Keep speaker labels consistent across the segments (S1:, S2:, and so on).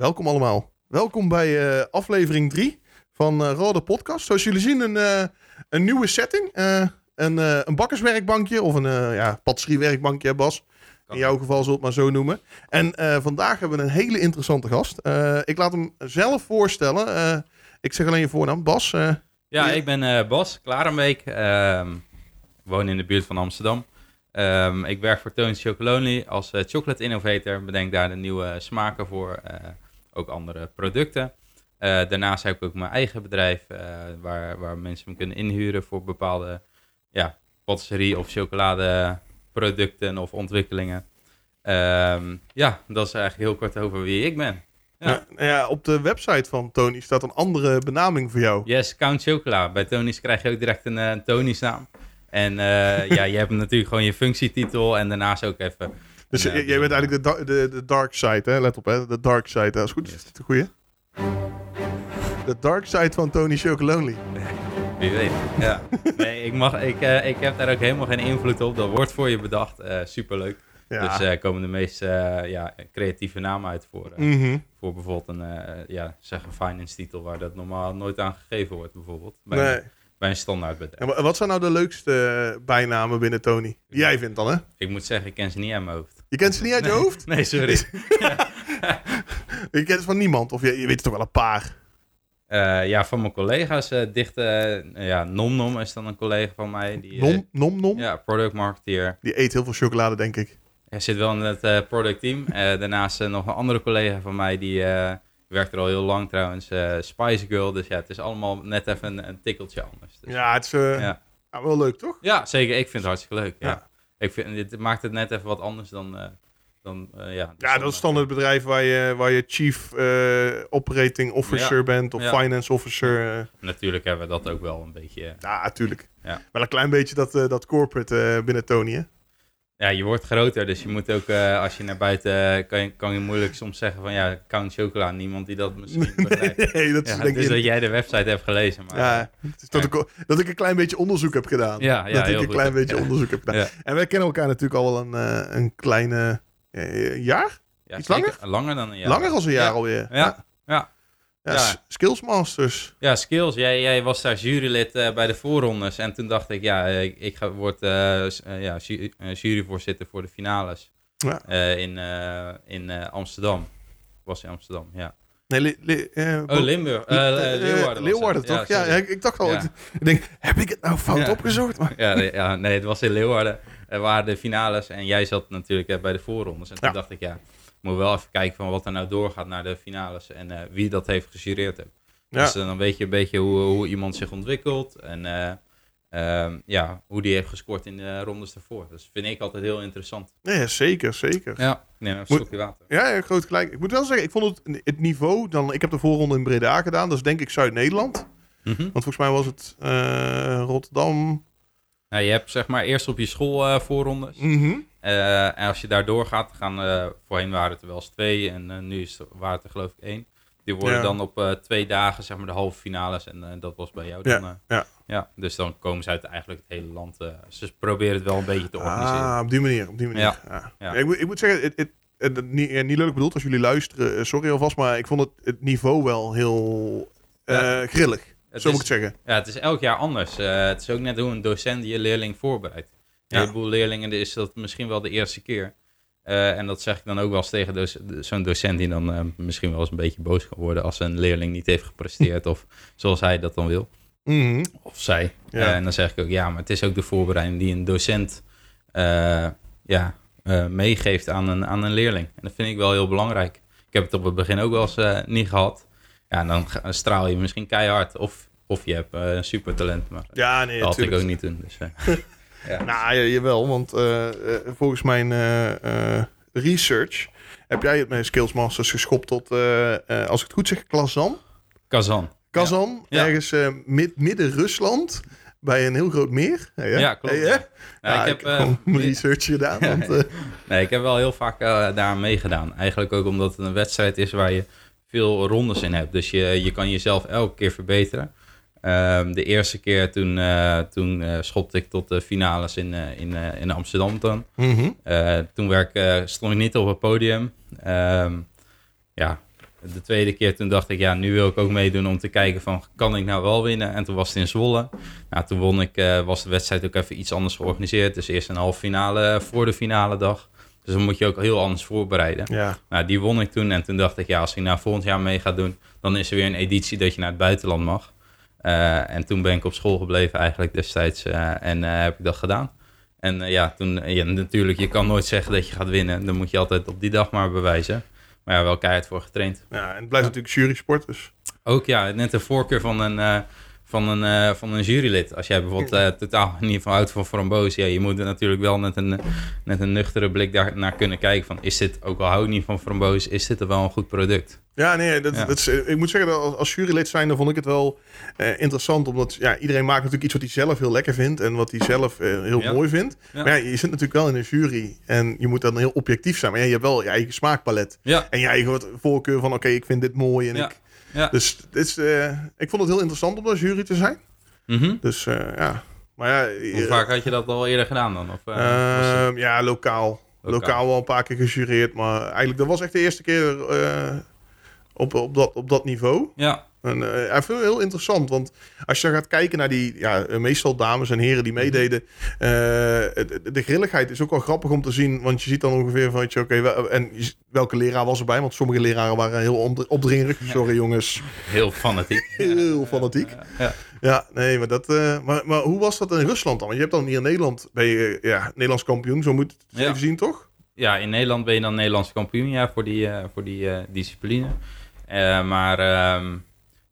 S1: welkom allemaal. Welkom bij uh, aflevering 3 van uh, Rode Podcast. Zoals jullie zien, een, uh, een nieuwe setting. een, een bakkerswerkbankje of een ja, patisseriewerkbankje, Bas. In jouw geval we het maar zo noemen. En vandaag hebben we een hele interessante gast. ik laat hem zelf voorstellen. ik zeg alleen je voornaam, Bas.
S2: ja, ik ben Bas Klarenbeek. Ehm, woon in de buurt van Amsterdam. Um, ik werk voor Tony Chocolonely als uh, chocolate innovator. Bedenk daar de nieuwe smaken voor, uh, ook andere producten. Uh, daarnaast heb ik ook mijn eigen bedrijf waar, waar mensen me kunnen inhuren voor bepaalde ja, patisserie of chocoladeproducten of ontwikkelingen. Um, ja, dat is eigenlijk heel kort over wie ik ben.
S1: Ja. Nou ja, op de website van Tony staat een andere benaming voor jou.
S2: Yes, Count Chocola. Bij Tony's krijg je ook direct een, een Tony's naam. En uh, ja, je hebt natuurlijk gewoon je functietitel en daarnaast ook even...
S1: Dus jij bent eigenlijk de, de, de dark side, hè? Let op, hè? De dark side. Dat is goed. Yes. Is een goeie? De dark side van Tony Chocolonely.
S2: Wie weet. Ja. Nee, ik, mag, ik, uh, ik heb daar ook helemaal geen invloed op. Dat wordt voor je bedacht. Uh, superleuk. Ja. Dus uh, komen de meest ja, creatieve namen uit voor, mm -hmm. voor bijvoorbeeld een, ja, zeg een finance titel waar dat normaal nooit aan gegeven wordt bijvoorbeeld. Bij
S1: nee
S2: bij een standaard bedrijf.
S1: En wat zijn nou de leukste eh, bijnamen binnen Tony? Die jij vindt dan, hè?
S2: Ik moet zeggen, ik ken ze niet uit mijn hoofd.
S1: Je kent ze niet uit je hoofd?
S2: Nee, sorry.
S1: je kent ze van niemand? Of je, je weet er toch wel een paar?
S2: Uh, ja, van mijn collega's. Uh, dichte, uh, ja, Nom Nom is dan een collega van mij. Die,
S1: Nom, Nom Nom?
S2: Ja, product marketeer.
S1: Die eet heel veel chocolade, denk ik.
S2: Hij zit wel in het product team. daarnaast nog een andere collega van mij die werkt er al heel lang trouwens. Spice Girl. Dus ja, het is allemaal net even een, een tikkeltje anders. Dus,
S1: ja, het is ja. wel leuk, toch?
S2: Ja, zeker. Ik vind het hartstikke leuk. Ja. Ik vind, dit maakt het net even wat anders dan... Uh, dan ja,
S1: ja, dat is dan het bedrijf waar je, waar je chief operating officer bent of finance officer.
S2: Natuurlijk hebben we dat ook wel een beetje.
S1: Ja, natuurlijk. Ja. Wel een klein beetje dat, dat corporate binnen Tony, hè?
S2: Ja, je wordt groter, dus je moet ook, uh, als je naar buiten, uh, kan, je, kan je moeilijk soms zeggen van ja, Count Chocola, niemand die dat misschien begrijpt.
S1: nee, dat is
S2: ja, denk dus dat jij de website hebt gelezen. Maar,
S1: ja, is dat, ik, dat ik een klein beetje onderzoek heb gedaan.
S2: Ja, ja
S1: dat ik een
S2: goed.
S1: klein beetje onderzoek heb gedaan. En wij kennen elkaar natuurlijk al wel een, een kleine jaar?
S2: Ja,
S1: Iets langer?
S2: Langer dan een jaar.
S1: Langer als een jaar alweer.
S2: Ja, ja.
S1: Ja, ja. Skillsmasters.
S2: Ja, Skills. Jij, jij was daar jurylid uh, bij de voorrondes. En toen dacht ik, ja, ik, ik ga, word uh, uh, ja, ju juryvoorzitter voor de finales. Ja. in in Amsterdam. Was in Amsterdam, ja.
S1: Nee, li, li,
S2: oh, Limburg. Leeuwarden.
S1: Leeuwarden, toch? Ja, ja, ik, dacht al. Ja. Ik denk, heb ik het nou fout opgezocht? Maar...
S2: Ja, nee, ja, nee, het was in Leeuwarden. Er waren de finales. En jij zat natuurlijk bij de voorrondes. En toen dacht ik, ja moet wel even kijken van wat er nou doorgaat naar de finales en uh, wie dat heeft. Ja. Dus uh, dan weet je een beetje hoe, hoe iemand zich ontwikkelt en uh, ja, hoe die heeft gescoord in de rondes daarvoor. Dat vind ik altijd heel interessant.
S1: Ja, zeker, zeker.
S2: Ja, neem een slokje water.
S1: Ja, ja, groot gelijk. Ik moet wel zeggen, ik vond het, het niveau, dan, ik heb de voorronde in Breda gedaan, dat is denk ik Zuid-Nederland. Mm -hmm. Want volgens mij was het Rotterdam,
S2: nou, je hebt zeg maar eerst op je school voorrondes.
S1: Mm -hmm.
S2: uh, en als je daar doorgaat, gaan uh, voorheen waren het er wel eens twee en nu is het, waren het er geloof ik één. Die worden ja. dan op twee dagen zeg maar de halve finales en dat was bij jou dan.
S1: Ja, ja.
S2: ja. dus dan komen ze uit eigenlijk het hele land. ze proberen het wel een beetje te organiseren.
S1: Ah, op die manier. Op die manier.
S2: Ja.
S1: Ik, moet, ik moet zeggen, het, het, het, niet, niet leuk bedoeld als jullie luisteren, sorry alvast, maar ik vond het, het niveau wel heel grillig.
S2: Het
S1: Zo
S2: is,
S1: moet ik het zeggen.
S2: Ja, het is elk jaar anders. Uh, het is ook net hoe een docent je leerling voorbereidt. Een ja. heleboel leerlingen is dat misschien wel de eerste keer. Uh, en dat zeg ik dan ook wel eens tegen zo'n docent die dan uh, misschien wel eens een beetje boos kan worden als een leerling niet heeft gepresteerd of zoals hij dat dan wil.
S1: Mm -hmm.
S2: Of zij. Ja. en dan zeg ik ook, ja, maar het is ook de voorbereiding die een docent ja, meegeeft aan een, aan een leerling. En dat vind ik wel heel belangrijk. Ik heb het op het begin ook wel eens niet gehad. Ja, dan straal je misschien keihard. Of, of je hebt uh, een super talent. Maar
S1: ja, nee,
S2: dat had
S1: tuurlijk.
S2: ik ook niet doen. Dus, uh,
S1: ja. nou, ja, jawel. Want uh, volgens mijn research heb jij het met Skills Masters geschopt tot, als ik het goed zeg, Kazan.
S2: Kazan.
S1: Kazan,
S2: ja.
S1: ergens mid, midden Rusland. Bij een heel groot meer. Ja,
S2: ja klopt.
S1: Hey,
S2: ja.
S1: Nou, ik, ik heb uh, mijn research gedaan. Want,
S2: nee, ik heb wel heel vaak uh, daar meegedaan. Eigenlijk ook omdat het een wedstrijd is waar je veel rondes in hebt. Dus je, je kan jezelf elke keer verbeteren. Um, de eerste keer toen, uh, toen uh, schopte ik tot de finales in, uh, in, in Amsterdam dan.
S1: Mm -hmm.
S2: toen werk, stond ik niet op het podium. Um, ja, de tweede keer toen dacht ik, ja, nu wil ik ook meedoen om te kijken van, kan ik nou wel winnen? En toen was het in Zwolle. Nou, toen won ik, eh, was de wedstrijd ook even iets anders georganiseerd. Dus eerst een halve finale voor de finale dag. Dus dan moet je ook heel anders voorbereiden.
S1: Ja.
S2: Nou, die won ik toen. En toen dacht ik, ja, als ik nou volgend jaar mee ga doen, dan is er weer een editie dat je naar het buitenland mag. Eh, en toen ben ik op school gebleven eigenlijk destijds eh, en eh, heb ik dat gedaan. En ja, toen, ja, natuurlijk, je kan nooit zeggen dat je gaat winnen. Dan moet je altijd op die dag maar bewijzen. Maar ja, wel keihard voor getraind.
S1: ja, en het blijft natuurlijk jury sport, dus...
S2: Ook ja, net de voorkeur van een, van een, eh, van een jurylid. Als jij bijvoorbeeld eh, totaal niet van houdt van framboos, ja, je moet er natuurlijk wel met een, met een nuchtere blik daar naar kunnen kijken van, is dit, ook al hou ik niet van framboos, is dit er wel een goed product?
S1: Ja, nee, dat,
S2: Ja.
S1: Dat is, eh, ik moet zeggen, dat als, jurylid zijn, dan vond ik het wel eh, interessant. Omdat ja, iedereen maakt natuurlijk iets wat hij zelf heel lekker vindt en wat hij zelf eh, heel
S2: Ja.
S1: mooi vindt.
S2: Ja.
S1: Maar ja, je zit natuurlijk wel in een jury en je moet dan heel objectief zijn. Maar ja, je hebt wel je eigen smaakpalet.
S2: Ja,
S1: En je eigen voorkeur van, oké, ik vind dit mooi. En ik,
S2: ja.
S1: dus dit is, eh, ik vond het heel interessant om als jury te zijn.
S2: Mhm.
S1: Dus eh, ja, maar ja...
S2: Hoe
S1: eh,
S2: vaak had je dat al eerder gedaan dan? Of, eh, het-
S1: Ehm, ja, lokaal.
S2: Lokaal.
S1: lokaal. wel een paar keer gejureerd. Maar eigenlijk, dat was echt de eerste keer op, op, dat, op dat niveau.
S2: Ja,
S1: En eh, ik vind het heel interessant, want als je gaat kijken naar die, ja, eh, meestal dames en heren die meededen, eh, de, de grilligheid is ook wel grappig om te zien, want je ziet dan ongeveer van, oké, wel- en welke leraar was erbij, want sommige leraren waren heel op- opdringerig. Sorry jongens,
S2: heel fanatiek.
S1: heel fanatiek.
S2: Ja.
S1: Ja, nee, maar, dat, eh, maar, maar hoe was dat in Rusland dan? Want je hebt dan hier in Nederland, ben je ja, Nederlands kampioen, zo moet je het
S2: Ja.
S1: even zien, toch?
S2: ja, in Nederland ben je dan Nederlands kampioen ja, voor die, eh, voor die eh, discipline. Eh, maar ehm,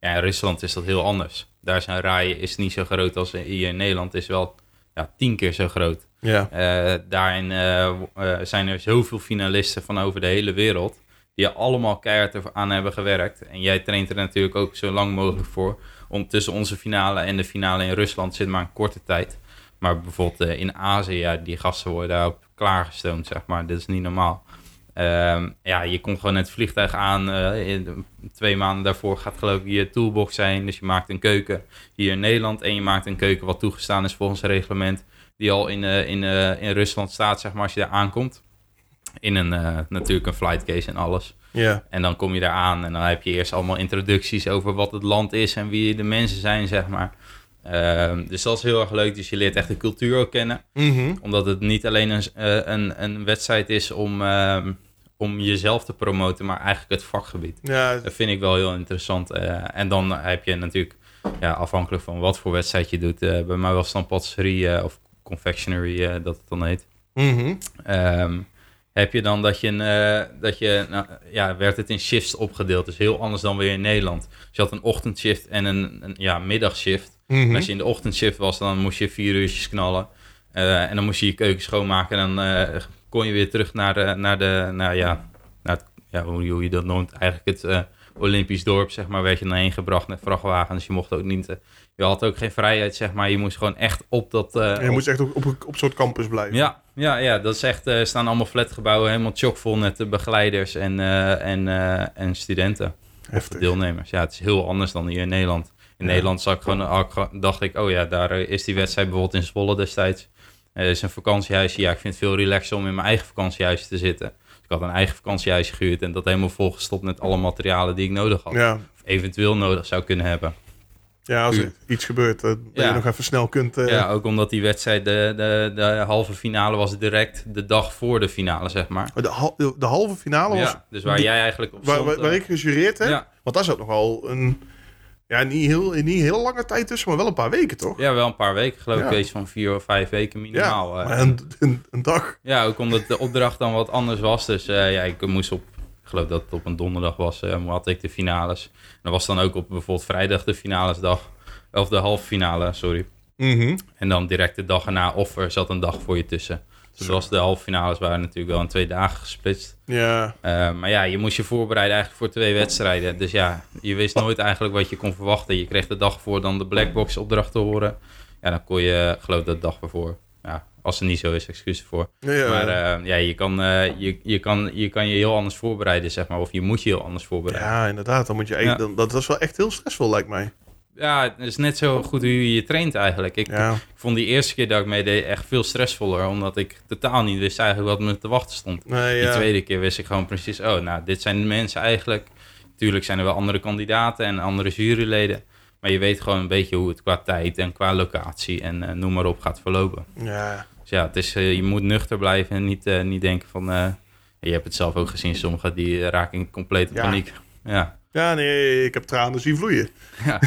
S2: ja, in Rusland is dat heel anders. Daar zijn raaien is niet zo groot als hier in Nederland. is wel ja, tien keer zo groot.
S1: Ja.
S2: Eh, daarin eh, eh, zijn er zoveel finalisten van over de hele wereld. Die er allemaal keihard aan hebben gewerkt. En jij traint er natuurlijk ook zo lang mogelijk voor. Om tussen onze finale en de finale in Rusland zit maar een korte tijd. Maar bijvoorbeeld in Azië, die gasten worden daarop klaargestoomd, zeg maar. Dit is niet normaal. Ehm, ja, je komt gewoon het vliegtuig aan. eh, in- twee maanden daarvoor gaat geloof ik je toolbox zijn. Dus je maakt een keuken hier in Nederland. En je maakt een keuken wat toegestaan is volgens het reglement. Die al in, eh, in, eh, in Rusland staat, zeg maar, als je daar aankomt. In een, natuurlijk een flight case en alles.
S1: Ja.
S2: En dan kom je daar aan en dan heb je eerst allemaal introducties over wat het land is en wie de mensen zijn, zeg maar. Ehm, dus dat is heel erg leuk. Dus je leert echt de cultuur ook kennen.
S1: Mhm.
S2: Omdat het niet alleen een, een, een wedstrijd is om, ehm, om jezelf te promoten, maar eigenlijk het vakgebied.
S1: Ja,
S2: Dat vind ik wel heel interessant. eh, en dan heb je natuurlijk, ja, afhankelijk van wat voor wedstrijd je doet, eh, bij mij was het dan patisserie eh, of confectionery, dat het dan heet.
S1: mhm.
S2: Ehm, heb je dan dat je, een, dat je nou, ja, werd het in shifts opgedeeld. Dus heel anders dan weer in Nederland. Dus je had een ochtendshift en een, een ja, middagshift.
S1: Mhm.
S2: Als je in de ochtendshift was, dan moest je vier uurtjes knallen. En dan moest je je keuken schoonmaken. En dan kon je weer terug naar de, naar de naar, ja, naar het, ja, hoe, je dat noemt, eigenlijk het eh, Olympisch dorp, zeg maar, werd je dan heen gebracht met vrachtwagens. Dus je mocht ook niet, eh, je had ook geen vrijheid, zeg maar. Je moest gewoon echt op dat... eh,
S1: je
S2: op-
S1: moet echt op, op, op zo'n campus blijven.
S2: ja, ja, ja, dat is echt, er staan allemaal flatgebouwen helemaal chockvol met de begeleiders en, eh, en, eh, en studenten.
S1: Heftig.
S2: Deelnemers. Ja, het is heel anders dan hier in Nederland. In
S1: Ja.
S2: Nederland zag ik gewoon, dacht ik, oh ja, daar eh, is die wedstrijd bijvoorbeeld in Zwolle destijds. Er is een vakantiehuisje. Ja, ik vind het veel relaxer om in mijn eigen vakantiehuisje te zitten. Dus ik had een eigen vakantiehuisje gehuurd en dat helemaal volgestopt met alle materialen die ik nodig had.
S1: Ja.
S2: Of eventueel nodig zou kunnen hebben.
S1: ja, als er iets gebeurt, eh, dat
S2: Ja.
S1: je nog even snel kunt... eh,
S2: Ja, ook omdat die wedstrijd, de, de, de halve finale was direct de dag voor de finale, zeg maar.
S1: De, hal- de, de halve finale was
S2: Ja, dus waar
S1: die-
S2: jij eigenlijk op
S1: waar,
S2: stond,
S1: waar, waar
S2: eh,
S1: ik gejureerd heb.
S2: ja,
S1: Want daar zat nogal een... Ja, niet heel, niet heel lange tijd tussen, maar wel een paar weken, toch?
S2: ja, wel een paar weken, geloof ik,
S1: Ja.
S2: iets van vier of vijf weken minimaal.
S1: Ja,
S2: eh.
S1: maar een, een, een dag.
S2: Ja, ook omdat de opdracht dan wat anders was. Dus eh, ja, ik moest op, ik geloof dat het op een donderdag was, eh had ik de finales. En dat was dan ook op bijvoorbeeld vrijdag de finalesdag. Of de halve finale, sorry.
S1: Mhm.
S2: En dan direct de dag erna, of er zat een dag voor je tussen. Dus was de halve finales waren natuurlijk wel in twee dagen gesplitst.
S1: Ja,
S2: Eh, maar ja, je moest je voorbereiden eigenlijk voor twee wedstrijden. Dus ja, je wist nooit eigenlijk wat je kon verwachten. Je kreeg de dag voor dan de blackbox opdracht te horen. Ja, dan kon je, geloof dat de dag ervoor. Ja, als het niet zo is, excuus ervoor.
S1: ja,
S2: Maar eh, ja, je kan, eh, je, je, kan, je kan je heel anders voorbereiden, zeg maar. Of je moet je heel anders voorbereiden.
S1: ja, inderdaad. Dan moet je echt,
S2: Ja.
S1: dan, dat was wel echt heel stressvol, lijkt mij.
S2: Ja, het is net zo goed hoe je je traint eigenlijk. Ik,
S1: Ja,
S2: ik vond die eerste keer dat ik meedeed echt veel stressvoller. Omdat ik totaal niet wist eigenlijk wat me te wachten stond.
S1: nee,
S2: Die tweede keer wist ik gewoon precies, oh, nou, dit zijn de mensen eigenlijk tuurlijk zijn er wel andere kandidaten en andere juryleden. Maar je weet gewoon een beetje hoe het qua tijd en qua locatie en eh, noem maar op gaat verlopen.
S1: Ja,
S2: Dus ja, het is, eh, je moet nuchter blijven en niet, eh, niet denken van... je hebt het zelf ook gezien, sommigen die raken in complete
S1: Ja.
S2: paniek. Ja.
S1: Ja nee, ik heb tranen zien vloeien.
S2: Ja.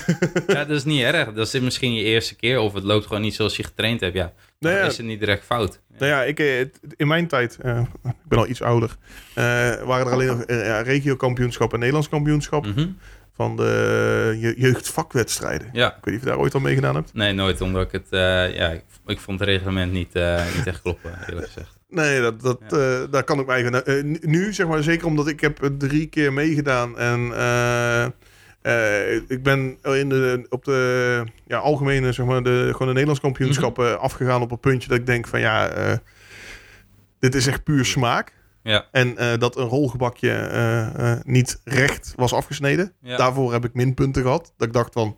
S2: ja, dat is niet erg. Dat is misschien je eerste keer of het loopt gewoon niet zoals je getraind hebt. Ja,
S1: Nou
S2: dan is het niet direct fout.
S1: Nou ja, ik, eh, in mijn tijd, eh, ik ben al iets ouder, eh, waren er alleen nog uh, regio-kampioenschap en Nederlands kampioenschap
S2: Mhm.
S1: van de je, jeugdvakwedstrijden.
S2: Ja,
S1: Ik weet niet of je daar ooit al mee gedaan hebt.
S2: nee, nooit. Omdat ik het... ja, ik, ik vond het reglement niet, niet echt kloppen, eerlijk gezegd.
S1: Nee, dat, dat, eh, daar kan ik mij even... eh, nu- zeg maar, zeker omdat ik heb drie keer meegedaan en... eh, ik ben in de, op de ja, algemene, zeg maar, de, gewoon de Nederlands kampioenschappen afgegaan op een puntje dat ik denk van ja, dit is echt puur smaak.
S2: Ja,
S1: En dat een rolgebakje niet recht was afgesneden.
S2: ja,
S1: Daarvoor heb ik minpunten gehad. Dat ik dacht van,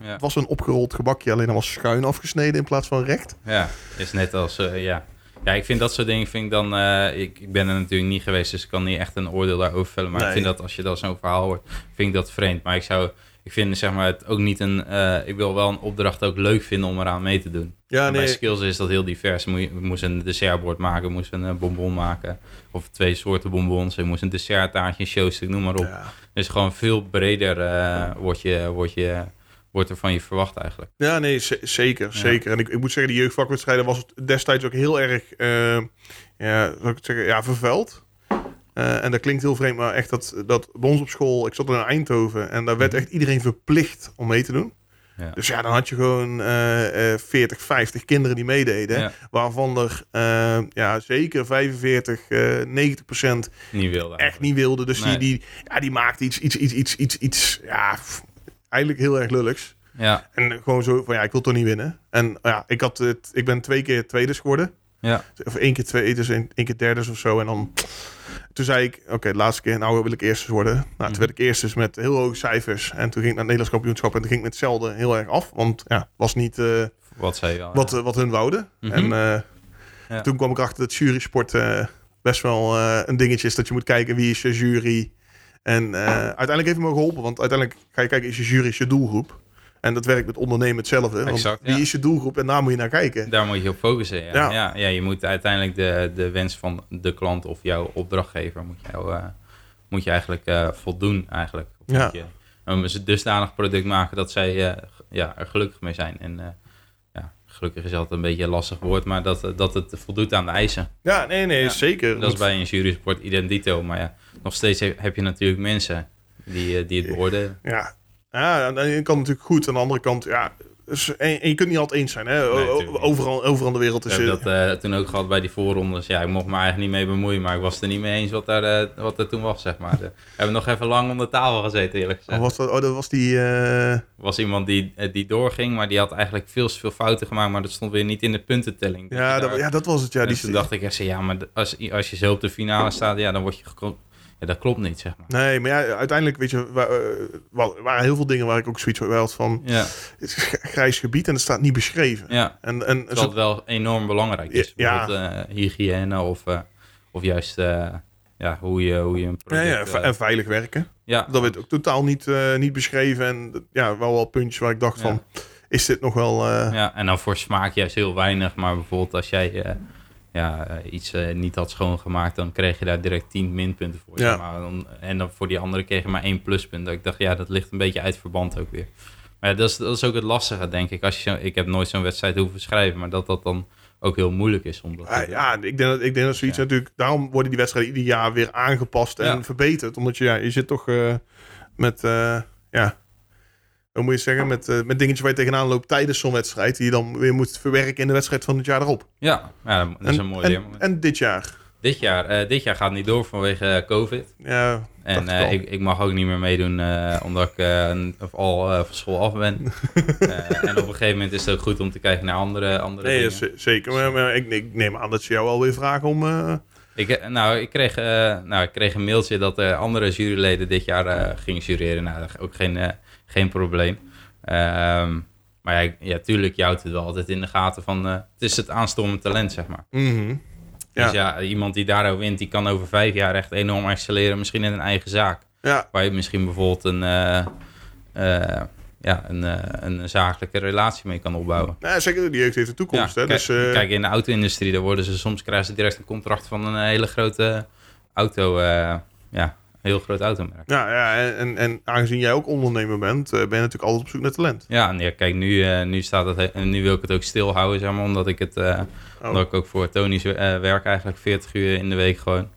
S2: ja.
S1: het was een opgerold gebakje, alleen dan was schuin afgesneden in plaats van recht.
S2: Ja, is net als, ja. Ja, ik vind dat soort dingen, vind ik dan, eh, ik, ik ben er natuurlijk niet geweest, dus ik kan niet echt een oordeel daarover vellen. Maar
S1: Nee.
S2: ik vind dat als je dat zo'n verhaal hoort, vind ik dat vreemd. Maar ik zou, ik vind zeg maar het ook niet een, eh, ik wil wel een opdracht ook leuk vinden om eraan mee te doen.
S1: Ja,
S2: Bij
S1: nee.
S2: skills is dat heel divers. Moet je- We moesten een dessertbord maken, we moesten een bonbon maken. Of twee soorten bonbons. Je moest een desserttaartje, een showstuk, noem maar op.
S1: Ja.
S2: Dus gewoon veel breder wordt, je, wordt, je, wordt er van je verwacht eigenlijk.
S1: Ja, nee, zeker,
S2: Ja.
S1: zeker. En ik, ik moet zeggen, die jeugdvakwedstrijden was het destijds ook heel erg, eh, ja, zou ik zeggen, ja, vervuild. Eh, en dat klinkt heel vreemd, maar echt dat, dat bij ons op school, ik zat in Eindhoven en daar werd
S2: Mhm.
S1: echt iedereen verplicht om mee te doen.
S2: Ja.
S1: Dus ja, dan had je gewoon eh, eh, 40, 50 kinderen die meededen.
S2: Ja.
S1: Waarvan er ja, zeker 45, eh 90 procent
S2: Niet wilde
S1: echt niet wilden. Dus
S2: Nee.
S1: die, die, ja, die maakte iets, iets, iets, iets, iets, iets ja, eigenlijk heel erg lulligs.
S2: Ja,
S1: En gewoon zo van, ja, ik wil toch niet winnen. En ja, ik, had het, ik ben twee keer tweede geworden.
S2: ja,
S1: Of één keer twee, dus één, één keer derde of zo. En dan, toen zei ik, oké, de laatste keer, nou wil ik eerste worden. Nou,
S2: Mhm.
S1: toen werd ik eerste met heel hoge cijfers. En toen ging ik naar het Nederlands kampioenschap. En toen ging ik met hetzelfde heel erg af. Want ja, was niet eh,
S2: wat zei al?
S1: wat, wat hun wouden.
S2: Mhm.
S1: En eh,
S2: Ja.
S1: toen kwam ik achter dat jury sport eh, best wel een dingetje is. Dat je moet kijken wie is je jury. En eh, uiteindelijk heeft het me geholpen. Want uiteindelijk ga je kijken, is je jury is je doelgroep. En dat werkt met ondernemen hetzelfde. Want
S2: Exact,
S1: wie
S2: ja.
S1: is je doelgroep en daar moet je naar kijken.
S2: Daar moet je op focussen. Ja.
S1: Ja.
S2: Ja. Ja, je moet uiteindelijk de, de wens van de klant of jouw opdrachtgever moet, jou, eh, moet je eigenlijk eh, voldoen. Eigenlijk. Of
S1: Ja.
S2: moet je een dusdanig product maken dat zij ja, er gelukkig mee zijn. En gelukkig is altijd een beetje een lastig woord, maar dat, dat het voldoet aan de eisen.
S1: Ja, nee, nee,
S2: Ja.
S1: zeker.
S2: Dat is bij een jurysport identito. Maar ja, nog steeds heb, heb je natuurlijk mensen die, eh, die het beoordelen.
S1: Ja, ja aan de ene kant natuurlijk goed. Aan de andere kant, ja... Dus, en, en je kunt niet altijd eens zijn. Hè?
S2: Nee,
S1: overal, overal in de wereld
S2: Ik
S1: is...
S2: heb
S1: eh,
S2: dat eh, toen ook gehad bij die voorrondes. Ja, ik mocht me eigenlijk niet mee bemoeien, maar ik was er niet mee eens wat, daar, eh, wat er toen was, zeg maar. We hebben nog even lang om de tafel gezeten, eerlijk gezegd.
S1: oh, was dat, oh, dat was die...
S2: was iemand die, die doorging, maar die had eigenlijk veel veel fouten gemaakt, maar dat stond weer niet in de puntentelling.
S1: Ja,
S2: daar-
S1: dat, ja, dat was het. Ja,
S2: en
S1: die,
S2: toen dacht ik ja, maar als, als je zo op de finale staat, ja, dan word je Ja, dat klopt niet, zeg maar.
S1: Nee, maar ja, uiteindelijk, weet je, eh, wa- waren heel veel dingen waar ik ook zoiets van had van...
S2: Ja,
S1: Het is grijs gebied en het staat niet beschreven.
S2: ja.
S1: En, en
S2: het wel enorm belangrijk is.
S1: Ja.
S2: Bijvoorbeeld eh, hygiëne of, eh, of juist ja, hoe, je, hoe je een product...
S1: ja, en veilig werken.
S2: ja,
S1: Dat werd ook totaal niet, niet beschreven. En ja, wel wel puntjes waar ik dacht
S2: Ja.
S1: van... Is dit nog wel...
S2: Ja, en dan voor smaak juist heel weinig. Maar bijvoorbeeld als jij ja, eh, iets eh, niet had schoongemaakt, dan kreeg je daar direct 10 minpunten voor.
S1: Ja.
S2: maar. Dan- en dan voor die andere kreeg je maar één pluspunt. Dat ik dacht, ja, dat ligt een beetje uit verband ook weer. Maar ja, dat, is, dat is ook het lastige, denk ik. Als je zo, ik heb nooit zo'n wedstrijd hoeven schrijven, maar dat dat dan ook heel moeilijk is. Om dat te
S1: Ah, ja, ik denk dat, ik denk dat zoiets
S2: Ja.
S1: natuurlijk... Daarom worden die wedstrijden ieder jaar weer aangepast en
S2: Ja.
S1: verbeterd. Omdat je, ja, je zit toch eh, met... ja, hoe moet je zeggen? Met, eh, met dingetjes waar je tegenaan loopt tijdens zo'n wedstrijd... die je dan weer moet verwerken in de wedstrijd van het jaar erop.
S2: Ja, ja, dat is
S1: en,
S2: een mooi
S1: en,
S2: leermoment.
S1: en dit jaar.
S2: Dit jaar, eh, dit jaar gaat niet door vanwege eh, COVID.
S1: Ja,
S2: En
S1: ik
S2: ik, mag ook niet meer meedoen omdat ik of al van school af ben. En op een gegeven moment is het ook goed om te kijken naar andere, andere
S1: Nee,
S2: dingen.
S1: zeker. Maar, maar ik, ik neem aan dat ze jou alweer vragen om...
S2: Ik, nou, ik kreeg, nou, ik kreeg een mailtje dat er andere juryleden dit jaar gingen jureren. Nou, ook geen, geen probleem. Ehm, maar ja, ja, tuurlijk, je houdt het wel altijd in de gaten van... eh, het is het aanstormend talent, zeg maar.
S1: mhm. Ja.
S2: Dus ja, iemand die daarover wint, die kan over vijf jaar echt enorm excelleren. Misschien in een eigen zaak.
S1: Ja,
S2: Waar je misschien bijvoorbeeld een, eh, eh, ja, een, een zakelijke relatie mee kan opbouwen.
S1: nou, zeker. Die heeft de toekomst.
S2: Ja,
S1: hè?
S2: kijk,
S1: Dus,
S2: kijk, in de auto-industrie, daar worden ze soms krijgen ze direct een contract van een hele grote auto, eh, ja, heel groot automerk.
S1: ja, ja en, en, en aangezien jij ook ondernemer bent, eh, ben je natuurlijk altijd op zoek naar talent.
S2: Ja, ja, kijk, nu, eh, nu staat het, nu wil ik het ook stilhouden, zeg maar, omdat ik het, eh,
S1: Oh.
S2: omdat ik ook voor Tony's werk eigenlijk 40 uur in de week gewoon.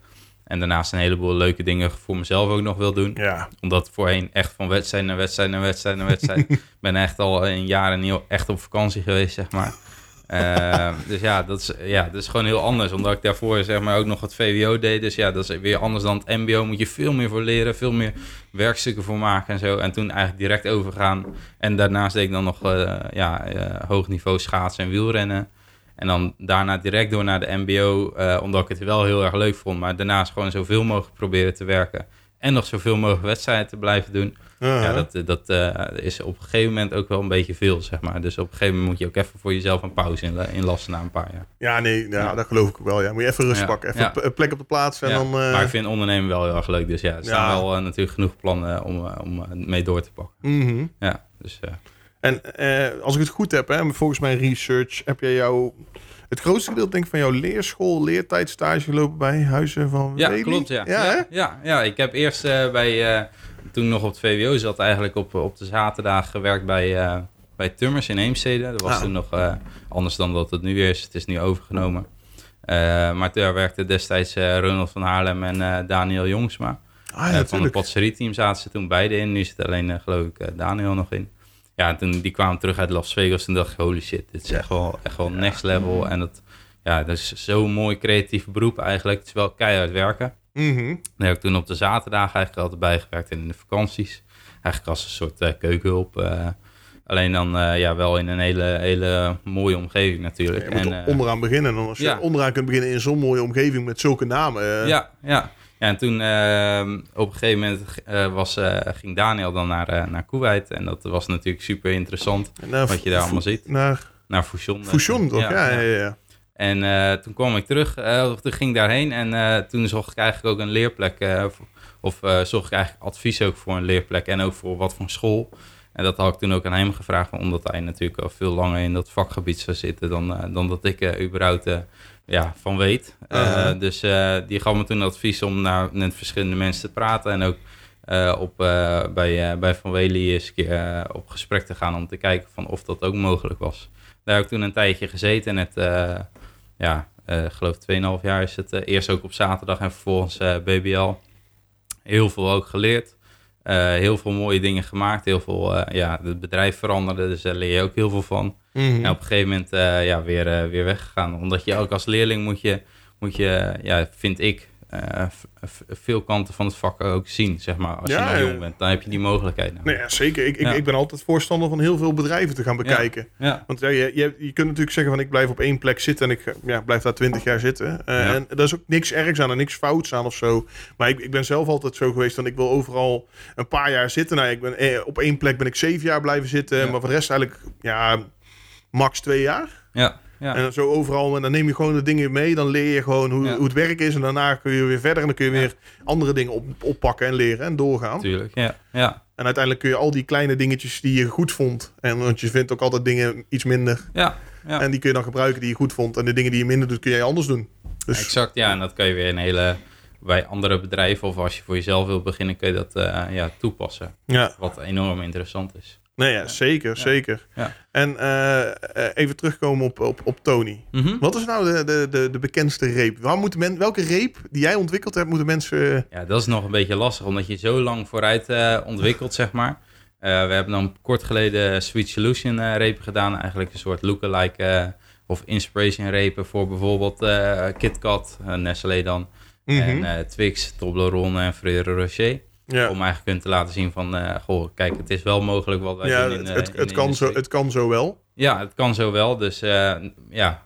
S2: En daarnaast een heleboel leuke dingen voor mezelf ook nog wil doen.
S1: Ja,
S2: Omdat voorheen echt van wedstrijd naar wedstrijd naar wedstrijd naar wedstrijd. Ben echt al een jaar en heel echt op vakantie geweest, zeg maar. Eh, dus ja dat, is, ja, dat is gewoon heel anders. Omdat ik daarvoor zeg maar ook nog het VWO deed. Dus ja, dat is weer anders dan het MBO. Moet je veel meer voor leren, veel meer werkstukken voor maken en zo. En toen eigenlijk direct overgaan. En daarnaast deed ik dan nog eh, ja, eh, hoog niveau schaatsen en wielrennen. En dan daarna direct door naar de MBO, omdat ik het wel heel erg leuk vond. Maar daarnaast gewoon zoveel mogelijk proberen te werken. En nog zoveel mogelijk wedstrijden te blijven doen.
S1: Uh-huh.
S2: Ja, dat, dat eh, is op een gegeven moment ook wel een beetje veel, zeg maar. Dus op een gegeven moment moet je ook even voor jezelf een pauze in, inlassen na een paar jaar.
S1: ja nee, ja,
S2: Ja.
S1: dat geloof ik wel. Ja. Moet je even rust
S2: Ja,
S1: pakken. Even
S2: ja.
S1: plek op de plaats en dan... eh,
S2: Maar ik vind ondernemen wel heel erg leuk. Dus ja, er staan wel eh, natuurlijk genoeg plannen om, eh, om eh, mee door te pakken.
S1: mhm.
S2: Ja, dus eh,
S1: En eh, als ik het goed heb, hè, volgens mijn research, heb jij jouw... Het grootste gedeelte denk ik van jouw leerschool, leertijd, stage gelopen bij Huizen van
S2: ja,
S1: Wely?
S2: klopt. Ja.
S1: Ja,
S2: ja, ja, ja, ik heb eerst eh, bij, eh, toen nog op het VWO zat, eigenlijk op, op de zaterdag gewerkt bij, eh, bij Tummers in Heemstede. Dat was
S1: Ah.
S2: toen nog anders dan dat het nu is. Het is nu overgenomen. Maar daar werkte destijds Ronald van Haarlem en Daniel Jongsma.
S1: Ah, ja,
S2: van het
S1: natuurlijk.
S2: patisserie-team zaten ze toen beide in. Nu zit alleen, geloof ik, Daniel nog in. Ja, en toen die kwamen terug uit Las Vegas. Toen dacht ik, holy shit, dit is echt wel, echt wel next level. En dat, ja, dat is zo'n mooi creatief beroep eigenlijk. Het is wel keihard werken.
S1: Mhm.
S2: Daar heb ik toen op de zaterdag eigenlijk altijd bijgewerkt en in de vakanties. Eigenlijk als een soort eh, keukenhulp. eh. alleen dan eh, ja, wel in een hele, hele mooie omgeving natuurlijk.
S1: Je moet
S2: en, eh,
S1: onderaan beginnen. En dan als je
S2: ja.
S1: onderaan kunt beginnen in zo'n mooie omgeving met zulke namen.
S2: Ja, ja. Ja, en toen eh, op een gegeven moment eh, was, eh, ging Daniel dan naar, eh naar Kuwait. En dat was natuurlijk super interessant.
S1: naar
S2: Wat je daar allemaal ziet.
S1: Naar
S2: Naar Fusion.
S1: Fusion, toch? Ja, ja, ja. ja.
S2: En toen kwam ik terug, of toen ging ik daarheen en toen zocht ik eigenlijk ook een leerplek. of zocht ik eigenlijk advies ook voor een leerplek en ook voor wat voor school. En dat had ik toen ook aan hem gevraagd, omdat hij natuurlijk al veel langer in dat vakgebied zou zitten dan, dan dat ik überhaupt ja, van weet. Eh. Dus eh, die gaf me toen advies om naar, met verschillende mensen te praten en ook eh, op, bij, bij Van Wely eens een keer op gesprek te gaan om te kijken van of dat ook mogelijk was. Daar heb ik toen een tijdje gezeten en het, ja, ik geloof 2,5 jaar is het. eerst ook op zaterdag en vervolgens BBL. Heel veel ook geleerd. Eh, heel veel mooie dingen gemaakt. Heel veel, eh, ja, het bedrijf veranderde, dus daar leer je ook heel veel van.
S1: Mhm.
S2: En op een gegeven moment eh, ja, weer, weer weggegaan. Omdat je ook als leerling moet je, moet je ja, vind ik, veel kanten van het vak ook zien, zeg maar. Als
S1: Ja,
S2: je
S1: ja.
S2: jong bent, dan heb je die mogelijkheid. Nou.
S1: Nee, ja, zeker. Ik, ik, ik ben altijd voorstander van heel veel bedrijven te gaan bekijken.
S2: Ja,
S1: Want ja, je, je, je kunt natuurlijk zeggen van ik blijf op één plek zitten en ik ja, blijf daar twintig jaar zitten. Eh,
S2: Ja.
S1: En daar is ook niks ergs aan en niks fouts aan of zo. Maar ik, ik ben zelf altijd zo geweest van ik wil overal een paar jaar zitten. Nou, ik ben, eh, op één plek ben ik zeven jaar blijven zitten. Maar voor de rest eigenlijk ja, max twee jaar.
S2: ja, ja.
S1: En zo overal. En dan neem je gewoon de dingen mee. Dan leer je gewoon hoe,
S2: Ja.
S1: hoe het werk is. En daarna kun je weer verder. En dan kun je weer andere dingen op, oppakken en leren en doorgaan.
S2: natuurlijk. Ja, ja,
S1: En uiteindelijk kun je al die kleine dingetjes die je goed vond. En want je vindt ook altijd dingen iets minder.
S2: ja. ja.
S1: En die kun je dan gebruiken die je goed vond. En de dingen die je minder doet, kun jij anders doen. Dus
S2: Exact, ja. En dat kan je weer in hele... Bij andere bedrijven of als je voor jezelf wilt beginnen, kun je dat eh, ja, toepassen.
S1: ja,
S2: Wat enorm interessant is.
S1: Nee, ja, zeker, zeker.
S2: Ja.
S1: En eh, eh, even terugkomen op, op, op Tony.
S2: Mhm.
S1: Wat is nou de, de, de, de bekendste reep? Waar moeten men, welke reep die jij ontwikkeld hebt, moeten mensen... eh,
S2: Ja, dat is nog een beetje lastig, omdat je zo lang vooruit eh, ontwikkelt, zeg maar. We hebben dan kort geleden Sweet Solution eh, repen gedaan. Eigenlijk een soort lookalike eh, of inspiration repen voor bijvoorbeeld KitKat, Nestlé dan.
S1: mhm.
S2: En eh, Twix, Toblerone en Ferrero Rocher.
S1: Ja,
S2: Om eigenlijk hun te laten zien van, eh, goh, kijk, het is wel mogelijk wat wij
S1: ja
S2: doen in,
S1: het,
S2: eh,
S1: het,
S2: in
S1: het, kan zo, het kan zo wel.
S2: Ja, het kan zo wel. Dus eh, ja,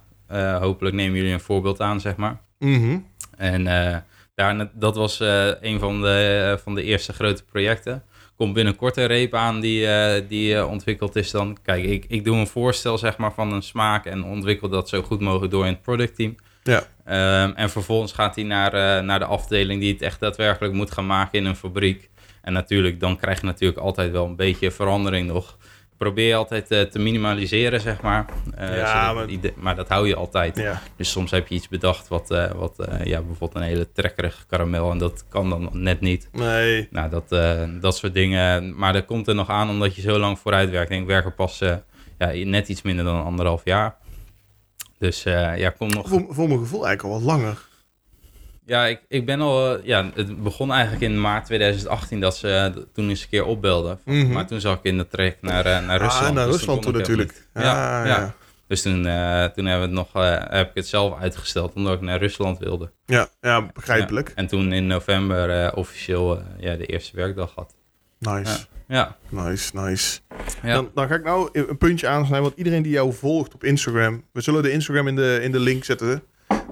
S2: hopelijk nemen jullie een voorbeeld aan, zeg maar.
S1: Mhm.
S2: En daar, dat was een van de, van de eerste grote projecten. Komt binnenkort een reep aan die, die ontwikkeld is dan. Kijk, ik, ik doe een voorstel zeg maar, van een smaak en ontwikkel dat zo goed mogelijk door in het productteam.
S1: Ja.
S2: Ehm, en vervolgens gaat hij naar, eh, naar de afdeling die het echt daadwerkelijk moet gaan maken in een fabriek. En natuurlijk, dan krijg je natuurlijk altijd wel een beetje verandering nog. Probeer je altijd eh, te minimaliseren, zeg maar. Eh,
S1: Ja, maar-
S2: dat hou je altijd.
S1: Ja.
S2: Dus soms heb je iets bedacht wat, wat ja, bijvoorbeeld een hele trekkerige karamel. En dat kan dan net niet.
S1: Nee.
S2: Nou, dat, dat soort dingen. Maar dat komt er nog aan omdat je zo lang vooruit werkt. En ik werk er pas ja, net iets minder dan anderhalf jaar. Dus eh, ja, kom nog.
S1: Voor, voor mijn gevoel eigenlijk al wat langer.
S2: Ja, ik, ik ben al. eh, ja, het begon eigenlijk in maart 2018 dat ze eh, toen eens een keer opbelden.
S1: Mhm.
S2: Maar toen zag ik in de traject naar, naar Rusland.
S1: Ah, naar
S2: Dus
S1: Rusland
S2: kon
S1: toe natuurlijk.
S2: niet.
S1: Ja,
S2: Ja,
S1: ja.
S2: ja. Dus toen, eh, toen hebben we het nog, heb ik het zelf uitgesteld omdat ik naar Rusland wilde.
S1: Ja, ja, begrijpelijk.
S2: Ja. En toen in november officieel ja, de eerste werkdag had.
S1: Nice,
S2: Ja,
S1: nice, nice.
S2: ja.
S1: Dan, dan ga ik nou een puntje aansnijden. Want iedereen die jou volgt op Instagram. We zullen de Instagram in de, in de link zetten.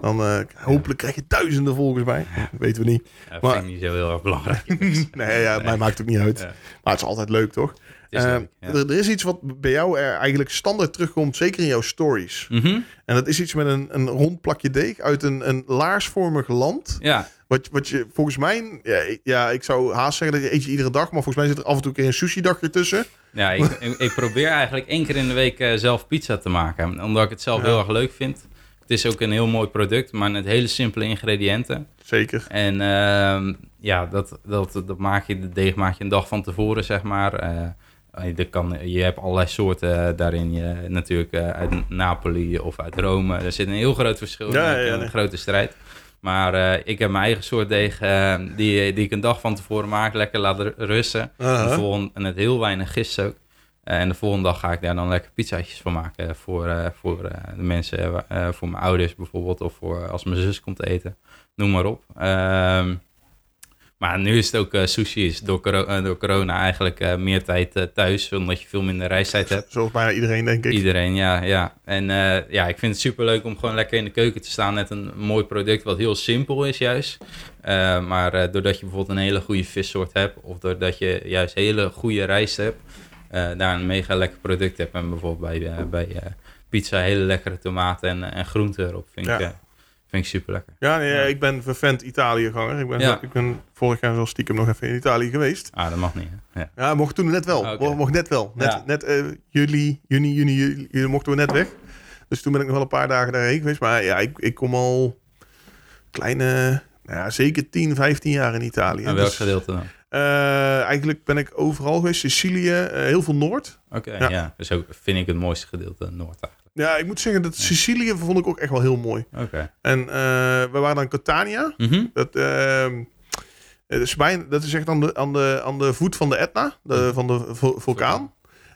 S1: Dan eh, hopelijk krijg je duizenden volgers bij. Dat weten we niet.
S2: Ja, dat
S1: Maar-
S2: vind ik niet zo heel erg belangrijk.
S1: Nee, ja, mij maakt het ook niet uit.
S2: Ja.
S1: Maar het is altijd leuk, toch?
S2: Is
S1: Eh,
S2: ja.
S1: er, er is iets wat bij jou er eigenlijk standaard terugkomt. Zeker in jouw stories.
S2: Mhm.
S1: En dat is iets met een, een rond plakje deeg uit een, een laarsvormig land.
S2: Ja,
S1: Wat, wat je volgens mij, ja ik, ja, ik zou haast zeggen dat je eet je iedere dag, maar volgens mij zit er af en toe een sushi dagje tussen.
S2: ja ik, ik, probeer eigenlijk één keer in de week eh, zelf pizza te maken. Omdat ik het zelf
S1: Ja.
S2: heel erg leuk vind. Het is ook een heel mooi product, maar met hele simpele ingrediënten.
S1: Zeker.
S2: En ehm, ja, dat, dat, dat maak je, de deeg maak je een dag van tevoren, zeg maar. Eh, er kan, je hebt allerlei soorten eh, daarin. Je, natuurlijk eh, uit Napoli of uit Rome. Er zit een heel groot verschil
S1: Ja,
S2: in.
S1: ja,
S2: een
S1: nee.
S2: grote strijd. Maar eh, ik heb mijn eigen soort deeg die, die ik een dag van tevoren maak. Lekker laten rusten. De volgende, en het heel weinig gist ook. En de volgende dag ga ik daar dan lekker pizzaatjes van maken. Voor, voor de mensen, voor mijn ouders bijvoorbeeld. Of voor als mijn zus komt eten. Noem maar op. Ehm, maar nu is het ook eh, sushi. Is door, coro- eh, door corona eigenlijk eh, meer tijd thuis. Omdat je veel minder reistijd hebt.
S1: Zoals bijna iedereen, denk ik.
S2: Iedereen, ja. ja. En ja, ik vind het superleuk om gewoon lekker in de keuken te staan met een mooi product wat heel simpel is juist. Maar doordat je bijvoorbeeld een hele goede vissoort hebt of doordat je juist hele goede rijst hebt, daar een mega lekker product hebt. En bijvoorbeeld bij, bij pizza hele lekkere tomaten en, en groenten erop. Vind, ik,
S1: Ja.
S2: Vind ik super lekker.
S1: Ja, nee,
S2: Ja.
S1: ik ben vervent Italië-ganger. Ik ben,
S2: Ja.
S1: ik ben vorig jaar zo stiekem nog even in Italië geweest.
S2: Ah, dat mag niet. Hè? Ja.
S1: Ja, mocht toen net wel.
S2: Oké.
S1: Mo- Mocht net wel. Net,
S2: Ja.
S1: net eh, juli, juni, juni, juli, mochten we net weg. Dus toen ben ik nog wel een paar dagen daarheen geweest. Maar ja, ik, ik kom al kleine, nou ja, zeker 10, 15 jaar in Italië.
S2: En welk
S1: Dus,
S2: gedeelte dan?
S1: eh, eigenlijk ben ik overal geweest. Sicilië, eh, heel veel Noord.
S2: Oké,
S1: Ja.
S2: ja. Dus ook vind ik het mooiste gedeelte Noord eigenlijk.
S1: Ja, ik moet zeggen dat Sicilië vond ik ook echt wel heel mooi.
S2: Oké.
S1: En eh, we waren dan in Catania.
S2: Mhm.
S1: Dat, ehm, is bijna, dat is echt aan de, aan de, aan de voet van de Etna, de, van de vo- vulkaan.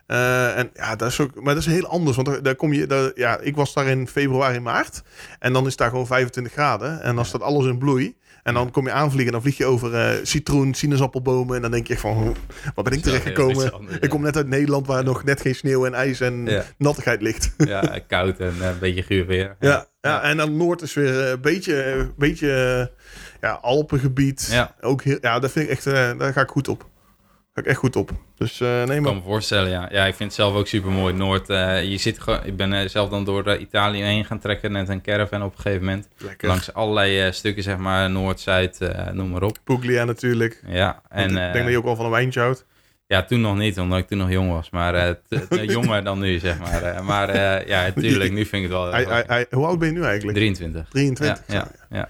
S1: Eh, en ja, dat is ook, maar dat is heel anders. Want daar, daar kom je, daar, ja, ik was daar in februari, maart. En dan is daar gewoon 25 graden. En dan staat alles in bloei. En dan kom je aanvliegen en dan vlieg je over eh, citroen, sinaasappelbomen. En dan denk je van, hoe- waar ben ik terechtgekomen?
S2: anders,
S1: Ik kom net uit Nederland waar nog net geen sneeuw en ijs en
S2: Ja.
S1: nattigheid ligt.
S2: Ja, koud en eh, een beetje guur weer.
S1: Ja, ja, en dan Noord is weer een beetje, een beetje eh, ja, Alpengebied.
S2: Ja.
S1: Ook heel, ja, dat vind ik echt, eh, daar ga ik goed op. Ga ik echt goed op. Dus eh, nee,
S2: Ik
S1: maar
S2: kan me voorstellen, ja. Ja, ik vind het zelf ook super mooi. Noord, eh, je zit gewoon, ik ben eh, zelf dan door eh, Italië heen gaan trekken met een caravan op een gegeven moment.
S1: lekker.
S2: Langs allerlei eh, stukken, zeg maar, Noord, Zuid, eh, noem maar op.
S1: Puglia natuurlijk.
S2: Ja,
S1: En, ik
S2: eh,
S1: denk dat je ook wel van een wijntje houdt.
S2: ja, toen nog niet, omdat ik toen nog jong was. Maar eh, jonger dan nu, zeg maar. Eh, maar eh, ja, natuurlijk, nu vind ik het wel...
S1: Hij, hij, hij- hoe oud ben je nu eigenlijk?
S2: 23.
S1: 23.
S2: Ja, ja,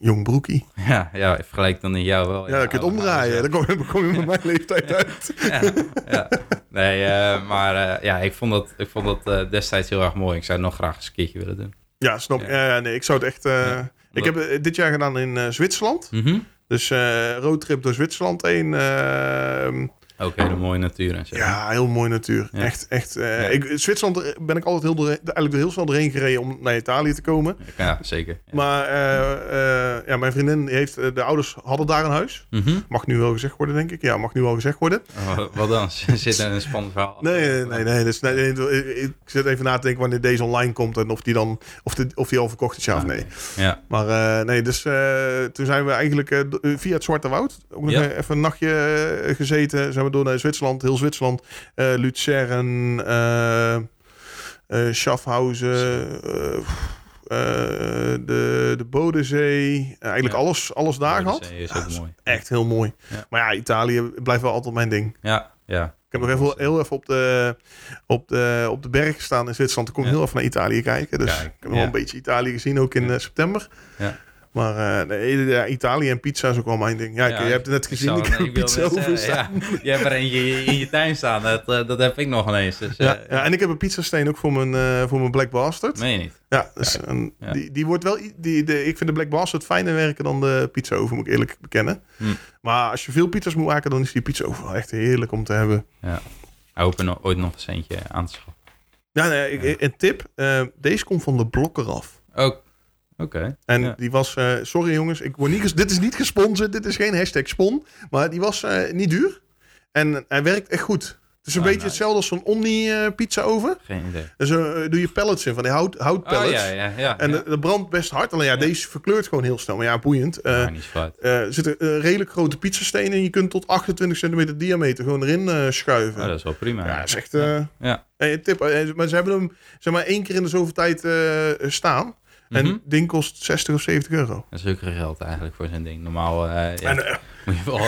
S1: jong broekie.
S2: Ja, ja, vergelijk dan in jou wel.
S1: Ja, dan kun je het
S2: oude-
S1: omdraaien. Dan kom je, dan kom je met mijn leeftijd uit.
S2: ja, ja. Nee, eh, maar eh, ja, ik vond dat, ik vond dat eh, destijds heel erg mooi. Ik zou het nog graag eens een keertje willen doen.
S1: Ja, snap.
S2: Ja.
S1: Nee, ik zou het echt...
S2: Ja.
S1: Ik heb het dit jaar gedaan in Zwitserland.
S2: Mhm.
S1: Dus roadtrip door Zwitserland heen.
S2: Ook hele mooie natuur en zo.
S1: Ja, heel mooi natuur.
S2: Ja.
S1: Echt, echt. eh,
S2: Ja.
S1: ik, Zwitserland ben ik altijd heel, eigenlijk heel snel doorheen gereden om naar Italië te komen.
S2: Ja, zeker. Ja.
S1: Maar eh, eh, ja, mijn vriendin heeft, eh, de ouders hadden daar een huis.
S2: Mhm.
S1: Mag nu wel gezegd worden, denk ik. Ja, mag nu wel gezegd worden.
S2: Oh, Wat dan? Zit er een spannend verhaal?
S1: Nee, nee, nee. nee, dus, nee, nee, ik zit even na te denken wanneer deze online komt en of die dan, of, de, of die al verkocht is, ja of
S2: Ah,
S1: nee.
S2: Ja,
S1: Maar eh, nee, dus eh, toen zijn we eigenlijk eh, via het Zwarte Woud ook nog eh, even een nachtje eh, gezeten. Zijn we door naar Zwitserland, heel Zwitserland, eh Luzern, eh eh Schaffhausen, de, de Bodensee. eigenlijk
S2: Ja.
S1: alles, alles daar gehad.
S2: Is
S1: Ja,
S2: mooi.
S1: Echt heel mooi.
S2: Ja.
S1: Maar ja, Italië blijft wel altijd mijn ding.
S2: Ja, ja.
S1: Ik heb nog even, heel even op de, op, de, op de berg gestaan in Zwitserland. Ik kon
S2: Ja.
S1: heel even naar Italië kijken. Dus ik heb wel
S2: ja.
S1: een beetje Italië gezien, ook in september.
S2: Ja.
S1: Maar nee, ja, Italië en pizza is ook wel mijn ding. Ja,
S2: Ja,
S1: je hebt het net gezien, ik een pizza over staan.
S2: Je hebt er eentje in je tuin staan. Dat, eh, dat heb ik nog ineens. Dus,
S1: Ja,
S2: eh,
S1: ja, en ik heb een pizzasteen ook voor mijn, voor mijn Black Bastard.
S2: Meen je niet?
S1: Ja, dus, een-
S2: Ja.
S1: Die, die wordt wel... Die, de, ik vind de Black Bastard fijner werken dan de pizza oven, moet ik eerlijk bekennen.
S2: Hm.
S1: Maar als je veel pizza's moet maken, dan is die pizza wel echt heerlijk om te hebben.
S2: Ik hoop er nog, ooit nog eens eentje aan te schaffen.
S1: Ja, nee, ik, een tip. deze komt van de blokker af.
S2: Ook. Oké.
S1: En
S2: Ja.
S1: die was, eh, sorry jongens, ik word niet dit is niet gesponsord, dit is geen hashtag spon. Maar die was eh, niet duur. En hij werkt echt goed. Het is een
S2: Ah,
S1: beetje
S2: nice.
S1: hetzelfde als zo'n Omni eh, pizza oven.
S2: Geen idee.
S1: Dus doe je pellets in, van die hout,
S2: Oh
S1: houtpellets.
S2: ja, ja, ja.
S1: En
S2: ja.
S1: dat- brandt best hard. Alleen ja,
S2: Ja.
S1: deze verkleurt gewoon heel snel. Maar ja, boeiend.
S2: Maar niet
S1: er zitten redelijk grote pizzastenen en je kunt tot 28 centimeter diameter gewoon erin schuiven.
S2: Oh, dat is wel prima.
S1: ja, dat is echt...
S2: Ja.
S1: een tip. Maar ze hebben hem zeg maar één keer in de zoveel tijd staan. En
S2: Mhm.
S1: het ding kost 60 of 70 euro.
S2: Dat is ook geld eigenlijk voor zo'n ding. Normaal eh, ja,
S1: En, eh,
S2: moet je wel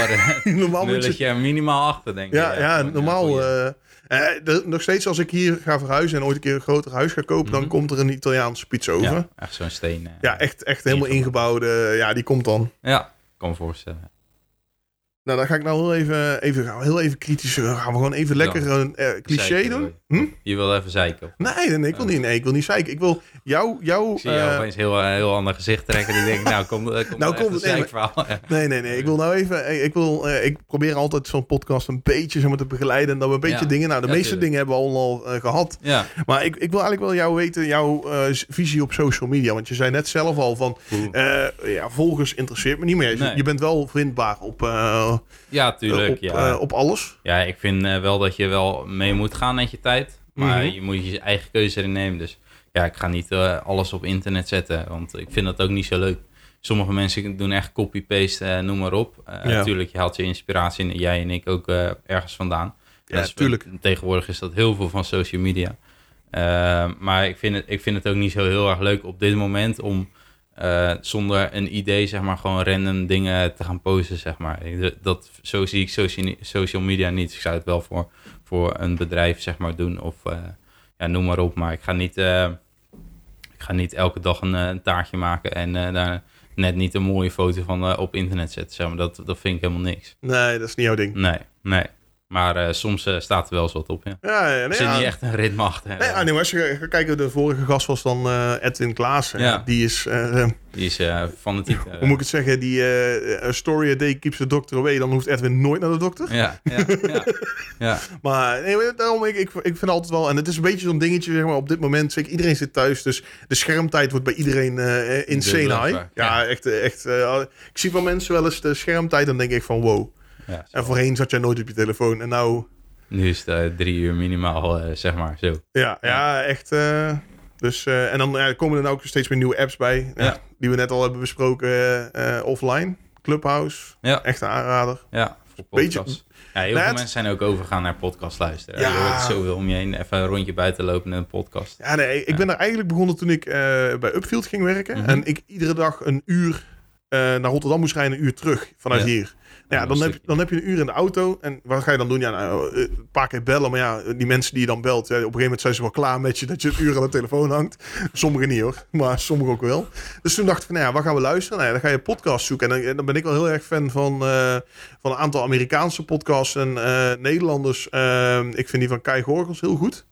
S2: een
S1: normaal moet je...
S2: er minimaal achter, denk ik.
S1: Ja, ja, normaal... eh, eh, nog steeds als ik hier ga verhuizen en ooit een keer een groter huis ga kopen... dan
S2: Mhm.
S1: komt er een Italiaanse pizza over. Ja,
S2: ja, echt zo'n steen. eh.
S1: echt, echt helemaal
S2: Ingebouwd.
S1: ingebouwde. Ja, die komt dan.
S2: Ja, kan me voorstellen.
S1: Nou, dan ga ik nou heel even, even, gaan we heel even kritisch... Gaan we gewoon even lekker een eh, cliché
S2: Zeiken,
S1: doen? Hm?
S2: Je wil even zeiken.
S1: Nee, nee, nee, ik wil niet, nee, ik wil niet zeiken. Ik wil jou... jou
S2: Ik zie jou
S1: eh,
S2: opeens heel, eh, heel ander gezicht trekken. Die denk nou, kom, eh, kom
S1: Nou, komt het in,
S2: een verhaal. Ja.
S1: Nee, nee, nee. Ik wil nou even. eh, Ik, wil, eh, ik probeer altijd zo'n podcast een beetje maar, te begeleiden. En we een beetje
S2: Ja.
S1: dingen. Nou, de
S2: Ja,
S1: meeste
S2: tuurlijk.
S1: dingen hebben we al, al eh, gehad.
S2: Ja.
S1: Maar ik, ik wil eigenlijk wel jou weten, jouw eh, visie op social media. Want je zei net zelf al van. eh, ja, volgers interesseert me niet meer. Je-
S2: Nee.
S1: Je bent wel vindbaar op, eh,
S2: ja, tuurlijk.
S1: op,
S2: ja.
S1: eh, op alles.
S2: ja, ik vind eh, wel dat je wel mee moet gaan met je tijd. Maar
S1: Mhm.
S2: je moet je eigen keuze erin nemen. Dus ja, ik ga niet eh, alles op internet zetten. Want ik vind dat ook niet zo leuk. Sommige mensen doen echt copy-paste, eh, noem maar op.
S1: Ja.
S2: Natuurlijk, je haalt je inspiratie, en jij en ik ook, ergens vandaan.
S1: Ja,
S2: is-
S1: tuurlijk.
S2: Tegenwoordig is dat heel veel van social media. Maar ik vind, het, ik vind het ook niet zo heel erg leuk op dit moment om eh, zonder een idee, zeg maar, gewoon random dingen te gaan posten, zeg maar. Dat, zo zie ik social, social media niet. Ik zou het wel voor, voor een bedrijf, zeg maar, doen of eh, ja, noem maar op. Maar ik ga niet, eh, ik ga niet elke dag een, een taartje maken en daar net niet een mooie foto van op internet zetten, zeg maar. Dat, dat vind ik helemaal niks.
S1: Nee, dat is niet jouw ding.
S2: Nee, nee. Maar eh, soms eh, staat er wel eens wat op, ja.
S1: Ja, ja, nee,
S2: zit niet echt een ritme achter.
S1: Nee, ah, nee, maar als je gaat kijken, de vorige gast was dan eh, Edwin Klaassen.
S2: Ja.
S1: Die is, eh, eh,
S2: Die is eh, fanatiek. eh,
S1: hoe moet ik het zeggen, die eh, story a day keeps the doctor away. Dan hoeft Edwin nooit naar de dokter.
S2: ja, ja, ja, ja.
S1: Maar nee, daarom, ik, ik, ik vind altijd wel... En het is een beetje zo'n dingetje, zeg maar, op dit moment. Zeker, iedereen zit thuis, dus de schermtijd wordt bij iedereen eh insane high. Ja, echt. eh, echt eh, ik zie van mensen wel eens de schermtijd, dan denk ik van wow.
S2: Ja.
S1: En voorheen zat jij nooit op je telefoon. En nou,
S2: Nu is het eh, drie uur minimaal, eh, zeg maar, zo.
S1: ja, ja echt... eh, dus, en dan komen er nou ook steeds meer nieuwe apps bij. Ja,
S2: Ja.
S1: Die we net al hebben besproken offline. Clubhouse,
S2: Ja,
S1: echt een aanrader.
S2: ja,
S1: Beetje-
S2: podcast. Ja, heel
S1: Nou,
S2: veel mensen zijn ook overgegaan naar podcast luisteren.
S1: Ja.
S2: Je hoort zoveel om je heen. Even een rondje buiten lopen in een podcast.
S1: Ja, nee, ik ben er eigenlijk begonnen toen ik bij Upfield ging werken.
S2: Mhm.
S1: En ik iedere dag een uur naar Rotterdam moest rijden, een uur terug vanuit hier. Ja, dan, heb,
S2: een
S1: dan heb je een uur in de auto. En wat ga je dan doen? Ja, nou, eh, een paar keer bellen. Maar ja, die mensen die je dan belt, ja, op een gegeven moment zijn ze wel klaar met je dat je een uur aan de telefoon hangt. Sommigen niet hoor, maar sommigen ook wel. Dus toen dacht ik van, nou ja, wat gaan we luisteren? Nou ja, dan ga je podcast zoeken. En dan, dan ben ik wel heel erg fan van, eh, van een aantal Amerikaanse podcasts en eh, Nederlanders. Ik vind die van Kai Gorgels heel goed.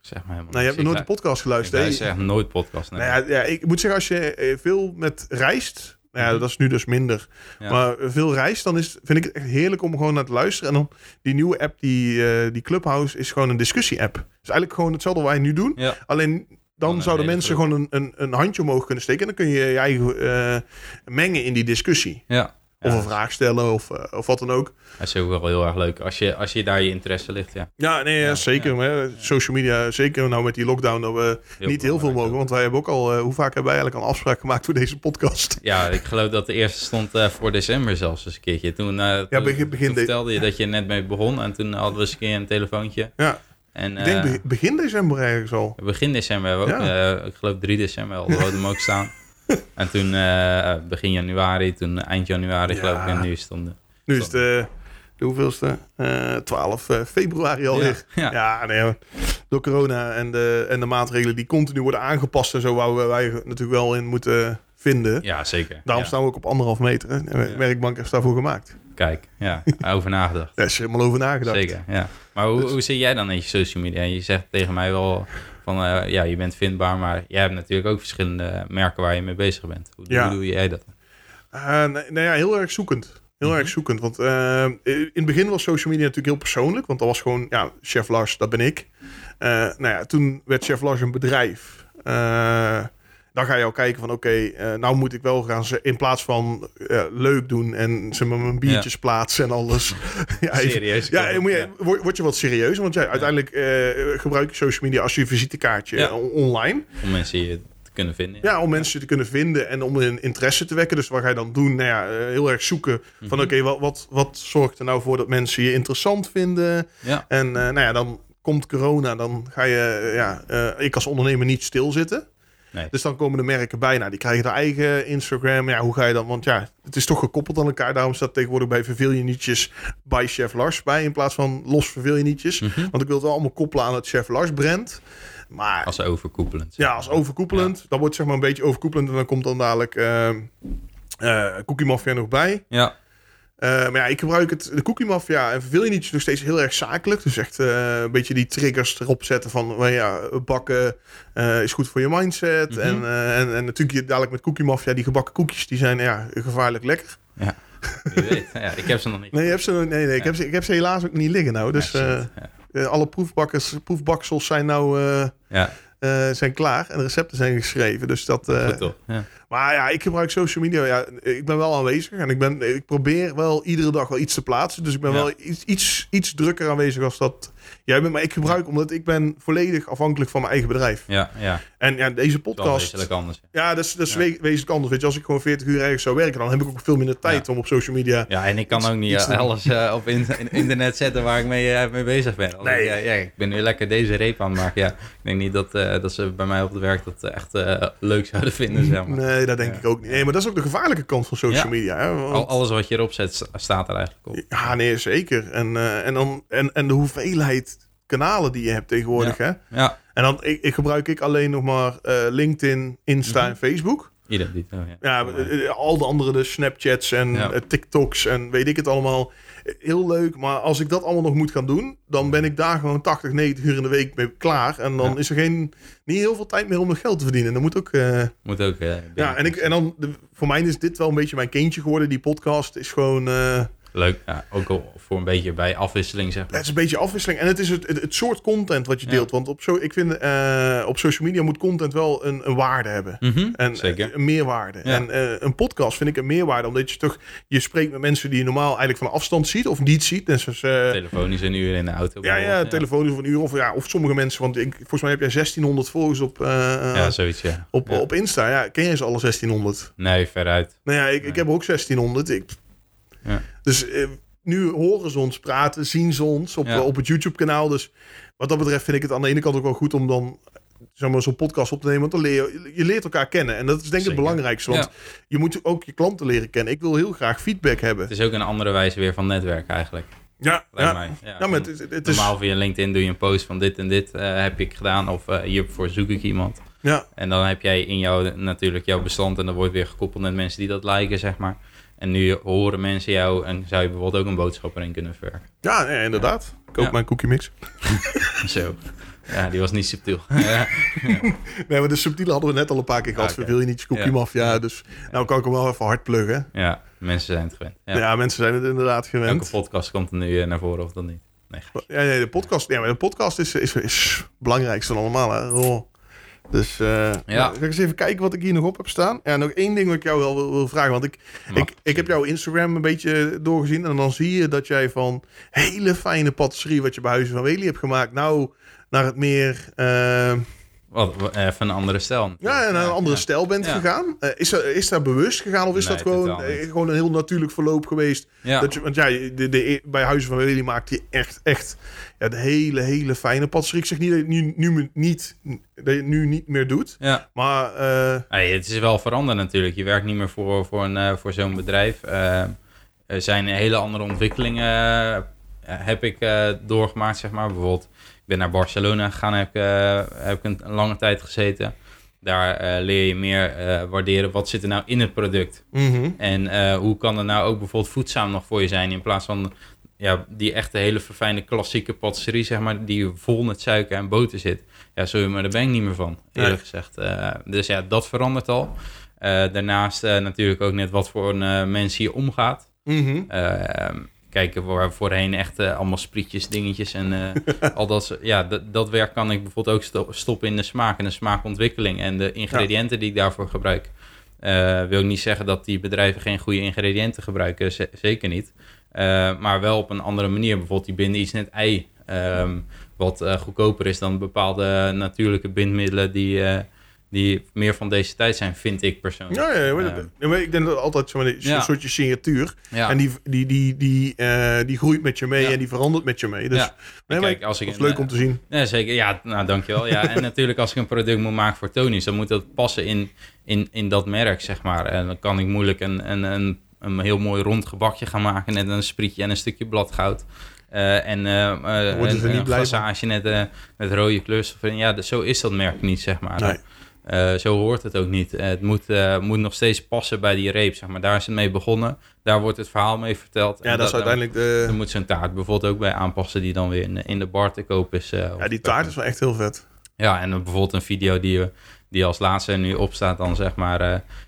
S2: Zeg maar helemaal
S1: Nou, je hebt nog nooit de podcast geluisterd.
S2: luister echt nooit podcast. Nee.
S1: Nou ja, ja, ik moet zeggen, als je veel met reist... Nou ja,
S2: Mhm.
S1: dat is nu dus minder.
S2: Ja.
S1: Maar veel reist, dan is, vind ik het echt heerlijk om gewoon naar te luisteren. En dan die nieuwe app, die, eh, die Clubhouse, is gewoon een discussie-app. Dus eigenlijk gewoon hetzelfde wat wij nu doen.
S2: ja.
S1: Alleen dan zouden mensen
S2: groep.
S1: gewoon een, een, een handje omhoog kunnen steken. En dan kun je je eigen eh, mengen in die discussie.
S2: ja.
S1: Of
S2: Ja,
S1: een vraag stellen of, eh, of wat dan ook.
S2: Dat is ook wel heel erg leuk. Als je, als je daar je interesse ligt, ja.
S1: Ja, nee, ja,
S2: Ja,
S1: zeker.
S2: ja.
S1: Maar social media, zeker nou met die lockdown, dat we niet heel veel mogen. Want wij hebben ook al, eh, hoe vaak hebben wij eigenlijk al afspraak gemaakt voor deze podcast?
S2: Ja, ik geloof dat de eerste stond eh, voor december zelfs eens een keertje. Toen, toen,
S1: begin- begin
S2: toen
S1: de-
S2: vertelde je dat je net mee begon en toen hadden we eens een keer een telefoontje.
S1: Ja.
S2: En,
S1: Ik denk be- begin december ergens al.
S2: begin december hebben we ook, eh, ik geloof 3 december, hadden we hem ook staan. En toen eh, begin januari, toen eind januari
S1: Ja.
S2: geloof ik in nu stonden.
S1: Nu is het de, de hoeveelste? Eh 12 eh, februari alweer.
S2: Ja,
S1: Ja, nee, door corona en de, en de maatregelen die continu worden aangepast en zo, wouden wij natuurlijk wel in moeten vinden.
S2: Ja, zeker.
S1: Daarom
S2: Ja.
S1: staan we ook op anderhalf meter. Hè. En
S2: Ja.
S1: Werkbank heeft daarvoor gemaakt.
S2: Kijk, ja, over nagedacht.
S1: Daar is er helemaal over nagedacht.
S2: Zeker, ja. Maar hoe,
S1: Dus-
S2: hoe zit jij dan in je social media? Je zegt tegen mij wel van, eh, ja, je bent vindbaar, maar jij hebt natuurlijk ook verschillende merken waar je mee bezig bent. Hoe,
S1: Ja.
S2: hoe doe jij dat?
S1: Nou ja, heel erg zoekend. Heel
S2: Mhm.
S1: erg zoekend. Want eh, in het begin was social media natuurlijk heel persoonlijk. Want dat was gewoon, ja, Chef Lars, dat ben ik. Nou ja, toen werd Chef Lars een bedrijf. Dan ga je al kijken van, oké, eh, nou moet ik wel gaan... ze- In plaats van eh, leuk doen en ze met mijn biertjes plaatsen en alles. ja, even-
S2: Serieus?
S1: ja, moet je, word, word je wat serieus. Want ja, uiteindelijk eh, gebruik je social media als je visitekaartje
S2: Ja.
S1: on- online.
S2: Om mensen je te kunnen vinden.
S1: Ja, om mensen te kunnen vinden en om hun interesse te wekken. Dus wat ga je dan doen? Nou ja, heel erg zoeken van
S2: Mhm.
S1: oké, wat, wat, wat zorgt er nou voor dat mensen je interessant vinden?
S2: Ja,
S1: En nou ja, dan komt corona, dan ga je, ja, ik als ondernemer niet stilzitten.
S2: Nee.
S1: Dus dan komen de merken bij. Nou, die krijgen hun eigen Instagram. Ja, hoe ga je dan? Want ja, het is toch gekoppeld aan elkaar. Daarom staat tegenwoordig bij Verveel je nietjes bij Chef Lars bij. In plaats van los Verveel je nietjes.
S2: Mhm.
S1: Want ik wil het wel allemaal koppelen aan het Chef Lars brand. Maar
S2: als overkoepelend.
S1: ja, als overkoepelend. Dan wordt zeg maar een beetje overkoepelend. En dan komt dan dadelijk eh, Cookie Mafia nog bij.
S2: Ja,
S1: Eh, maar ja, ik gebruik het, de Cookie Mafia en verveel je niet nog steeds heel erg zakelijk. Dus echt eh, een beetje die triggers erop zetten van well, ja, bakken eh, is goed voor je mindset.
S2: Mhm.
S1: en, en, en natuurlijk dadelijk met Cookie Mafia, die gebakken koekjes, die zijn ja, gevaarlijk lekker.
S2: wie weet. Ja, ik heb ze nog niet.
S1: Nee, je hebt ze, nog- nee, nee ik, heb ze, ik heb ze helaas ook niet liggen nou. Dus
S2: Ja, ja.
S1: alle proefbakkers, proefbaksels zijn nou
S2: ja,
S1: zijn klaar en de recepten zijn geschreven. Dus dat, eh,
S2: goed toch. Ja.
S1: Maar ja, ik gebruik social media. Ja, ik ben wel aanwezig en ik, ben, ik probeer wel iedere dag wel iets te plaatsen. Dus ik ben
S2: Ja.
S1: wel iets, iets, iets drukker aanwezig als dat jij bent. Maar ik gebruik omdat ik ben volledig afhankelijk van mijn eigen bedrijf.
S2: Ja, ja.
S1: En ja, deze podcast...
S2: wezenlijk anders.
S1: Ja, dat is, dat is
S2: Ja.
S1: we- wezenlijk anders. Weet je, als ik gewoon 40 uur ergens zou werken, dan heb ik ook veel minder tijd om op social media...
S2: Ja, en ik kan
S1: Iets-
S2: ook niet eh, alles eh, op in, in- internet zetten waar ik mee, eh, mee bezig ben. Als
S1: Nee.
S2: ik, ja, ik ben nu lekker deze reep aan het maken. Ja, ik denk niet dat, dat ze bij mij op het werk dat echt leuk zouden vinden, zeg maar.
S1: Nee, dat denk
S2: Ja.
S1: ik ook niet. Nee, maar dat is ook de gevaarlijke kant van social
S2: Ja.
S1: media. Hè? Want-
S2: Al, alles wat je erop zet, sta- staat er eigenlijk op.
S1: Ja, nee, zeker. En, eh, en, dan, en, en de hoeveelheid kanalen die je hebt tegenwoordig. Hè?
S2: Ja,
S1: En dan ik, ik gebruik ik alleen nog maar eh, LinkedIn, Insta
S2: Mhm.
S1: en Facebook.
S2: ieder die. oh, ja.
S1: Ja, eh, al de andere, de Snapchats en
S2: Ja.
S1: TikToks en weet ik het allemaal. Heel leuk, maar als ik dat allemaal nog moet gaan doen, dan ben ik daar gewoon 80, 90 uur in de week mee klaar. En dan
S2: Ja.
S1: is er geen, niet heel veel tijd meer om nog geld te verdienen. Dat moet ook. eh,
S2: Moet ook.
S1: ja, en, ik, en dan, de- voor mij is dit wel een beetje mijn kindje geworden. Die podcast is gewoon. eh,
S2: Leuk. Ja, ook al voor een beetje bij afwisseling, zeg
S1: Het is een beetje afwisseling. En het is het, het, het soort content wat je
S2: Ja.
S1: deelt. Want op, zo, ik vind, eh, op social media moet content wel een, een waarde hebben.
S2: Mhm,
S1: En
S2: Zeker.
S1: eh, een meerwaarde. En eh, een podcast vind ik een meerwaarde. Omdat je toch... Je spreekt met mensen die je normaal eigenlijk van afstand ziet. Of niet ziet. Zoals... eh,
S2: Telefonisch een uur in de auto.
S1: ja, ja, telefoon of een uur. Of, ja, of sommige mensen. Want ik, volgens mij heb jij 1600 volgers op,
S2: Ja, zoiets, ja.
S1: op, op Insta. Ja, ken jij ze alle 1600?
S2: Nee, veruit.
S1: Nou ja, ik,
S2: Nee.
S1: ik heb ook 1600. Ik,
S2: Ja.
S1: Dus eh, nu horen ze ons praten, zien ze ons op,
S2: Ja.
S1: eh, op het YouTube-kanaal. Dus wat dat betreft vind ik het aan de ene kant ook wel goed om dan zeg maar, zo'n podcast op te nemen. Want dan leer je, je leert elkaar kennen. En dat is denk ik
S2: Zeker.
S1: het belangrijkste. Want je moet ook je klanten leren kennen. Ik wil heel graag feedback hebben.
S2: Het is ook een andere wijze weer van netwerken eigenlijk.
S1: Ja, ja.
S2: mij. Ja,
S1: ja maar het, is- het is...
S2: Normaal via LinkedIn doe je een post van dit en dit eh, heb ik gedaan. Of eh, hiervoor zoek ik iemand.
S1: Ja,
S2: En dan heb jij in jouw, natuurlijk jouw bestand. En dat wordt weer gekoppeld met mensen die dat liken, zeg maar. En nu horen mensen jou en zou je bijvoorbeeld ook een boodschap erin kunnen verwerken.
S1: ja nee, inderdaad. Koop
S2: Ja.
S1: mijn cookie mix.
S2: Zo. Ja, die was niet subtiel. ja.
S1: Nee, maar de subtiele hadden we net al een paar keer gehad.
S2: Ah, oké.
S1: Wil je niet je cookie
S2: Ja.
S1: mafia? Dus nou kan ik hem wel even hard pluggen.
S2: ja, mensen zijn het gewend. Ja.
S1: Mensen zijn het inderdaad gewend.
S2: Elke podcast komt er nu eh, naar voren of dan niet. Nee,
S1: Ja, nee, de podcast, ja, maar de podcast is, is, is het belangrijkste van allemaal. Hè? Oh. Dus eh ja. ga ik eens even kijken wat ik hier nog op heb staan. Ja, nog één ding wat ik jou wel wil, wil vragen. Want ik,
S2: mag.
S1: ik, ik heb jouw Instagram een beetje doorgezien. En dan zie je dat jij van hele fijne patisserie... wat je bij Huizen van Wely hebt gemaakt... nou naar het meer... eh,
S2: wat, wat- even een andere stijl.
S1: Ja, en naar een andere
S2: ja.
S1: stijl bent
S2: Ja.
S1: gegaan. Eh, is, dat, is dat bewust gegaan of is
S2: Nee,
S1: dat gewoon, eh, gewoon een heel natuurlijk verloop geweest?
S2: Ja.
S1: Dat je, want ja, de, de, bij Huizen van Wely maakt hij echt, echt ja, de hele, hele fijne patisserie. Ik zeg niet dat je het nu, nu, niet, dat je nu niet meer doet.
S2: ja.
S1: Maar eh,
S2: Nee, het is wel veranderd natuurlijk. Je werkt niet meer voor, voor, een, eh, voor zo'n bedrijf. Eh, er zijn hele andere ontwikkelingen eh, heb ik eh, doorgemaakt, zeg maar. Bijvoorbeeld, ben naar Barcelona gegaan, heb, ik, eh, heb ik een, een lange tijd gezeten. Daar eh, leer je meer eh, waarderen wat zit er nou in het product.
S1: mhm.
S2: En hoe kan het nou ook bijvoorbeeld voedzaam nog voor je zijn... in plaats van ja, die echte hele verfijnde klassieke patisserie, zeg maar... die vol met suiker en boter zit. Ja, sorry, maar daar ben ik niet meer van, eerlijk gezegd. Dus ja, dat verandert al. Daarnaast natuurlijk ook net wat voor een mens hier omgaat.
S1: Mhm.
S2: Eh, kijken waar voorheen echt eh, allemaal sprietjes, dingetjes en eh, al dat. Ja, dat, dat werk kan ik bijvoorbeeld ook sto- stoppen in de smaak en de smaakontwikkeling en de ingrediënten die ik daarvoor gebruik. Eh, wil ik niet zeggen dat die bedrijven geen goede ingrediënten gebruiken, ze- zeker niet. Maar wel op een andere manier. Bijvoorbeeld die binden iets net ei, ehm, wat goedkoper is dan bepaalde natuurlijke bindmiddelen die, die meer van deze tijd zijn, vind ik persoonlijk.
S1: Ja, ja, ja, maar
S2: Eh,
S1: maar ik denk dat altijd zo'n
S2: Ja.
S1: soortje signatuur.
S2: ja.
S1: En die, die, die, die, eh, die groeit met je mee en die verandert met je mee. Dus
S2: Ja.
S1: nee, maar
S2: kijk, als ik
S1: dat is leuk
S2: eh,
S1: om te zien.
S2: Ja, zeker. Ja, nou, dankjewel. Ja, en natuurlijk als ik een product moet maken voor Tony's, dan moet dat passen in, in, in dat merk, zeg maar. En dan kan ik moeilijk een, een, een, een heel mooi rond gebakje gaan maken, net een sprietje en een stukje bladgoud. Eh, en eh eh,
S1: worden ze
S2: een,
S1: niet
S2: een net eh, met rode kleurstof. Ja, dus zo is dat merk niet, zeg maar.
S1: Nee.
S2: Eh, zo hoort het ook niet. Eh, het moet, eh, moet nog steeds passen bij die reep, zeg maar. Daar is het mee begonnen. Daar wordt het verhaal mee verteld.
S1: Ja,
S2: En
S1: dat is
S2: dan-
S1: uiteindelijk de...
S2: Dan moet zo'n taart bijvoorbeeld ook bij aanpassen die dan weer in, in de bar te koop is.
S1: Ja, die taart is wel echt heel vet.
S2: ja, en dan bijvoorbeeld een video die, die als laatste nu opstaat, dan zeg maar,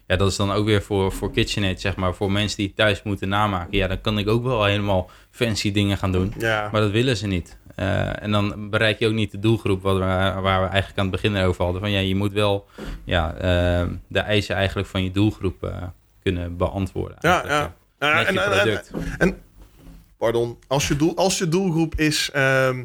S2: ja, dat is dan ook weer voor, voor KitchenAid, zeg maar, voor mensen die thuis moeten namaken. Ja, dan kan ik ook wel helemaal fancy dingen gaan doen,
S1: Ja,
S2: maar dat willen ze niet. Eh, en dan bereik je ook niet de doelgroep wat we, waar we eigenlijk aan het begin over hadden. Van ja, je moet wel ja, eh, de eisen eigenlijk van je doelgroep eh, kunnen beantwoorden.
S1: ja, ja. Ja,
S2: Met
S1: en, pardon, als je, doel, als je doelgroep is ehm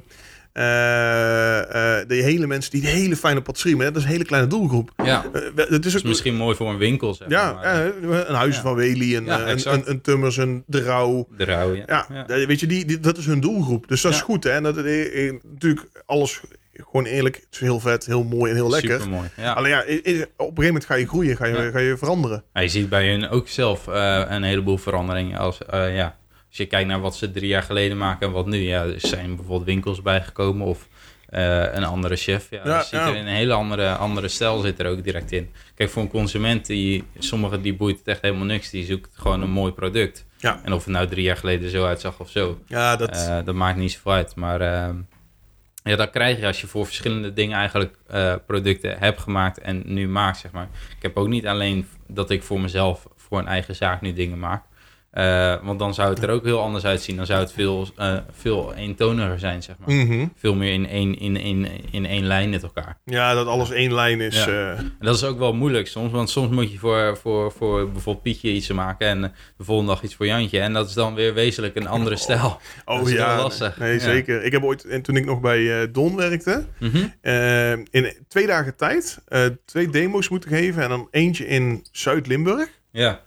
S1: eh, de hele mensen die de hele fijne patisserie maken, dat is een hele kleine doelgroep.
S2: ja,
S1: Eh, we- het is
S2: dat is misschien mooi voor een winkel, zeg
S1: ja,
S2: maar.
S1: een huis
S2: Ja.
S1: van Wely, een,
S2: Ja,
S1: een, een, een Tummers, een De Rauw.
S2: De ja.
S1: Ja, weet je, die, die, dat is hun doelgroep. Dus dat is goed, hè. En dat, natuurlijk, alles, gewoon eerlijk, het is heel vet, heel mooi en heel lekker.
S2: Supermooi. Ja.
S1: Alleen ja, op een gegeven moment ga je groeien, ga je,
S2: Ja.
S1: ga je veranderen.
S2: Ja, je ziet bij hun ook zelf een heleboel veranderingen. Als, ja, als je kijkt naar wat ze drie jaar geleden maken en wat nu. Ja, er zijn bijvoorbeeld winkels bijgekomen of eh, een andere chef. Ja,
S1: Ja, ja.
S2: er een hele andere, andere stijl zit er ook direct in. Kijk, voor een consument, die, sommigen die boeit het echt helemaal niks. Die zoekt gewoon een mooi product.
S1: Ja.
S2: En of het nou drie jaar geleden zo uitzag of zo.
S1: Ja, dat...
S2: Eh, dat maakt niet zoveel uit. Maar ehm, ja, dat krijg je als je voor verschillende dingen eigenlijk eh, producten hebt gemaakt en nu maakt, zeg maar. Ik heb ook niet alleen dat ik voor mezelf, voor een eigen zaak nu dingen maak. Eh, want dan zou het er ook heel anders uitzien. Dan zou het veel, eh, veel eentoniger zijn, zeg maar.
S1: Mhm.
S2: Veel meer in één, in, in, in één lijn met elkaar.
S1: Ja, dat alles één lijn is.
S2: Ja.
S1: eh,
S2: En dat is ook wel moeilijk soms. Want soms moet je voor, voor, voor bijvoorbeeld Pietje iets maken en de volgende dag iets voor Jantje. En dat is dan weer wezenlijk een andere stijl.
S1: oh
S2: Dat is
S1: ja,
S2: lastig.
S1: nee,
S2: Ja.
S1: zeker. Ik heb ooit, en toen ik nog bij Don werkte,
S2: Mhm.
S1: in twee dagen tijd twee demo's moeten geven. En dan eentje in Zuid-Limburg.
S2: Ja.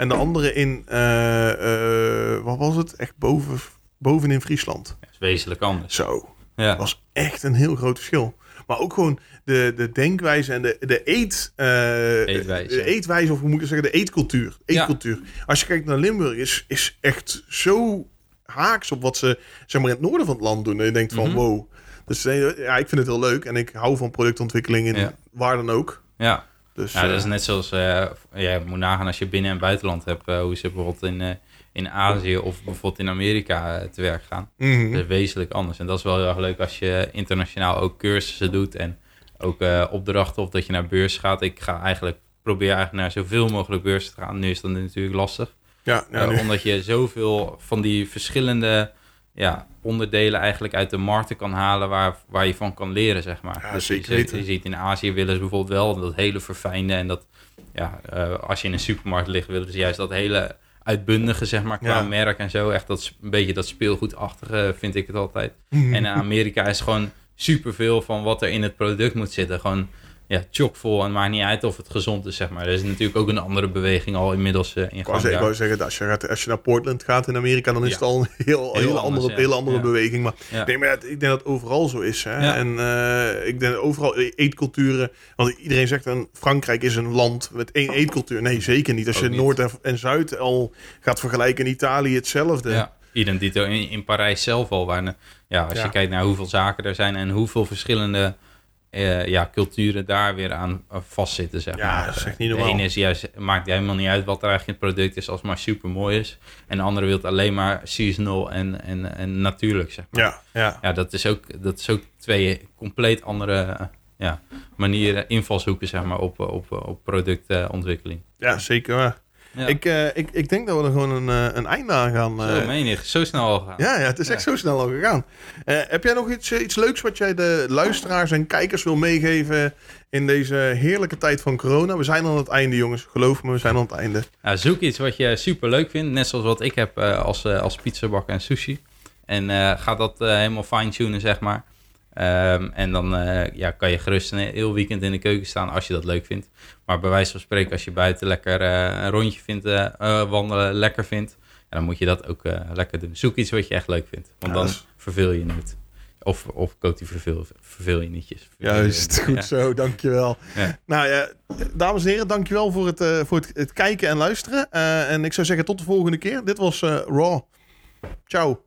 S1: En de andere in, eh, eh, wat was het? Echt boven, boven in Friesland.
S2: Dat is wezenlijk anders.
S1: Zo,
S2: Ja.
S1: dat was echt een heel groot verschil. Maar ook gewoon de, de denkwijze en de, de eet, eh,
S2: Eetwijze.
S1: De eetwijze, of hoe moet ik zeggen, de eetcultuur.
S2: Ja.
S1: eetcultuur. Als je kijkt naar Limburg, is, is echt zo haaks op wat ze zeg maar, in het noorden van het land doen. En je denkt van,
S2: Mhm.
S1: wow. Dus ja, ik vind het heel leuk. En ik hou van productontwikkeling in
S2: Ja.
S1: waar dan ook.
S2: Ja.
S1: Dus,
S2: ja, dat is
S1: eh,
S2: net zoals, eh, ja, je moet nagaan als je binnen- en buitenland hebt, eh, hoe ze bijvoorbeeld in, in Azië of bijvoorbeeld in Amerika te werk gaan.
S1: mhm.
S2: Dat is wezenlijk anders. En dat is wel heel erg leuk als je internationaal ook cursussen doet en ook opdrachten of dat je naar beurs gaat. Ik ga eigenlijk, probeer eigenlijk naar zoveel mogelijk beurzen te gaan. Nu is dat natuurlijk lastig.
S1: Ja, ja, nu-
S2: omdat je zoveel van die verschillende ja, onderdelen eigenlijk uit de markten kan halen waar, waar je van kan leren, zeg maar.
S1: Ja,
S2: Dus
S1: zeker
S2: je, ziet-
S1: weten.
S2: je ziet in Azië willen ze bijvoorbeeld wel dat hele verfijnde en dat, ja, eh, als je in een supermarkt ligt, willen ze juist dat hele uitbundige, zeg maar, qua
S1: Ja.
S2: merk en zo. Echt dat, een beetje dat speelgoedachtige vind ik het altijd.
S1: Mhm.
S2: En in Amerika is gewoon superveel van wat er in het product moet zitten. Gewoon ja, chockvol en maakt niet uit of het gezond is, zeg maar. Er is natuurlijk ook een andere beweging al inmiddels uh, in
S1: Ik
S2: gang.
S1: zeggen, ik wou zeggen, als je, gaat, als je naar Portland gaat in Amerika, dan is
S2: Ja.
S1: het al een heel, hele
S2: anders,
S1: andere,
S2: ja.
S1: hele andere
S2: Ja.
S1: beweging. Maar, nee, maar ik denk dat het overal zo is. Hè? En eh, ik denk overal e- eetculturen. Want iedereen zegt dan, Frankrijk is een land met één eetcultuur. Nee, zeker niet. Als
S2: Ook
S1: je
S2: niet.
S1: Noord en, en Zuid al gaat vergelijken in Italië, hetzelfde.
S2: Ja, idem dito in, in Parijs zelf al. Waar, ja, als je kijkt naar hoeveel zaken er zijn en hoeveel verschillende eh, ja, culturen daar weer aan eh, vastzitten. Zeg
S1: Ja,
S2: maar.
S1: dat is echt niet
S2: De
S1: normaal.
S2: ene is juist, maakt helemaal niet uit wat er eigenlijk in het product is, als het maar super mooi is. En de andere wil het alleen maar seasonal en, en, en natuurlijk. Zeg maar.
S1: Ja, ja.
S2: Ja, dat is ook, dat is ook twee compleet andere ja, manieren, invalshoeken zeg maar, op, op, op productontwikkeling.
S1: ja zeker waar.
S2: Ja.
S1: Ik, eh, ik, ik denk dat we er gewoon een, eh, een einde aan gaan.
S2: Zo,
S1: eh,
S2: meen je, zo snel al gegaan.
S1: Ja, ja, het is echt
S2: Ja.
S1: zo snel al gegaan. Heb jij nog iets, iets leuks wat jij de luisteraars en kijkers wil meegeven in deze heerlijke tijd van corona? We zijn aan het einde, jongens. Geloof me, we zijn aan het einde.
S2: Nou, zoek iets wat je super leuk vindt, net zoals wat ik heb als, als pizzabakker en sushi. En ga dat helemaal fine-tunen, zeg maar. Ehm, en dan eh, ja, kan je gerust een heel weekend in de keuken staan als je dat leuk vindt. Maar bij wijze van spreken, als je buiten lekker eh, een rondje vindt, eh, wandelen lekker vindt, ja, dan moet je dat ook lekker doen. Zoek iets wat je echt leuk vindt, want
S1: Ja,
S2: dan
S1: is-
S2: verveel je niet. Of, of Coty verveel, verveel je nietjes.
S1: Juist, goed zo, dankjewel. Nou ja, dames en heren, dankjewel voor het, voor het, het kijken en luisteren. En ik zou zeggen tot de volgende keer. Dit was Raw. Ciao.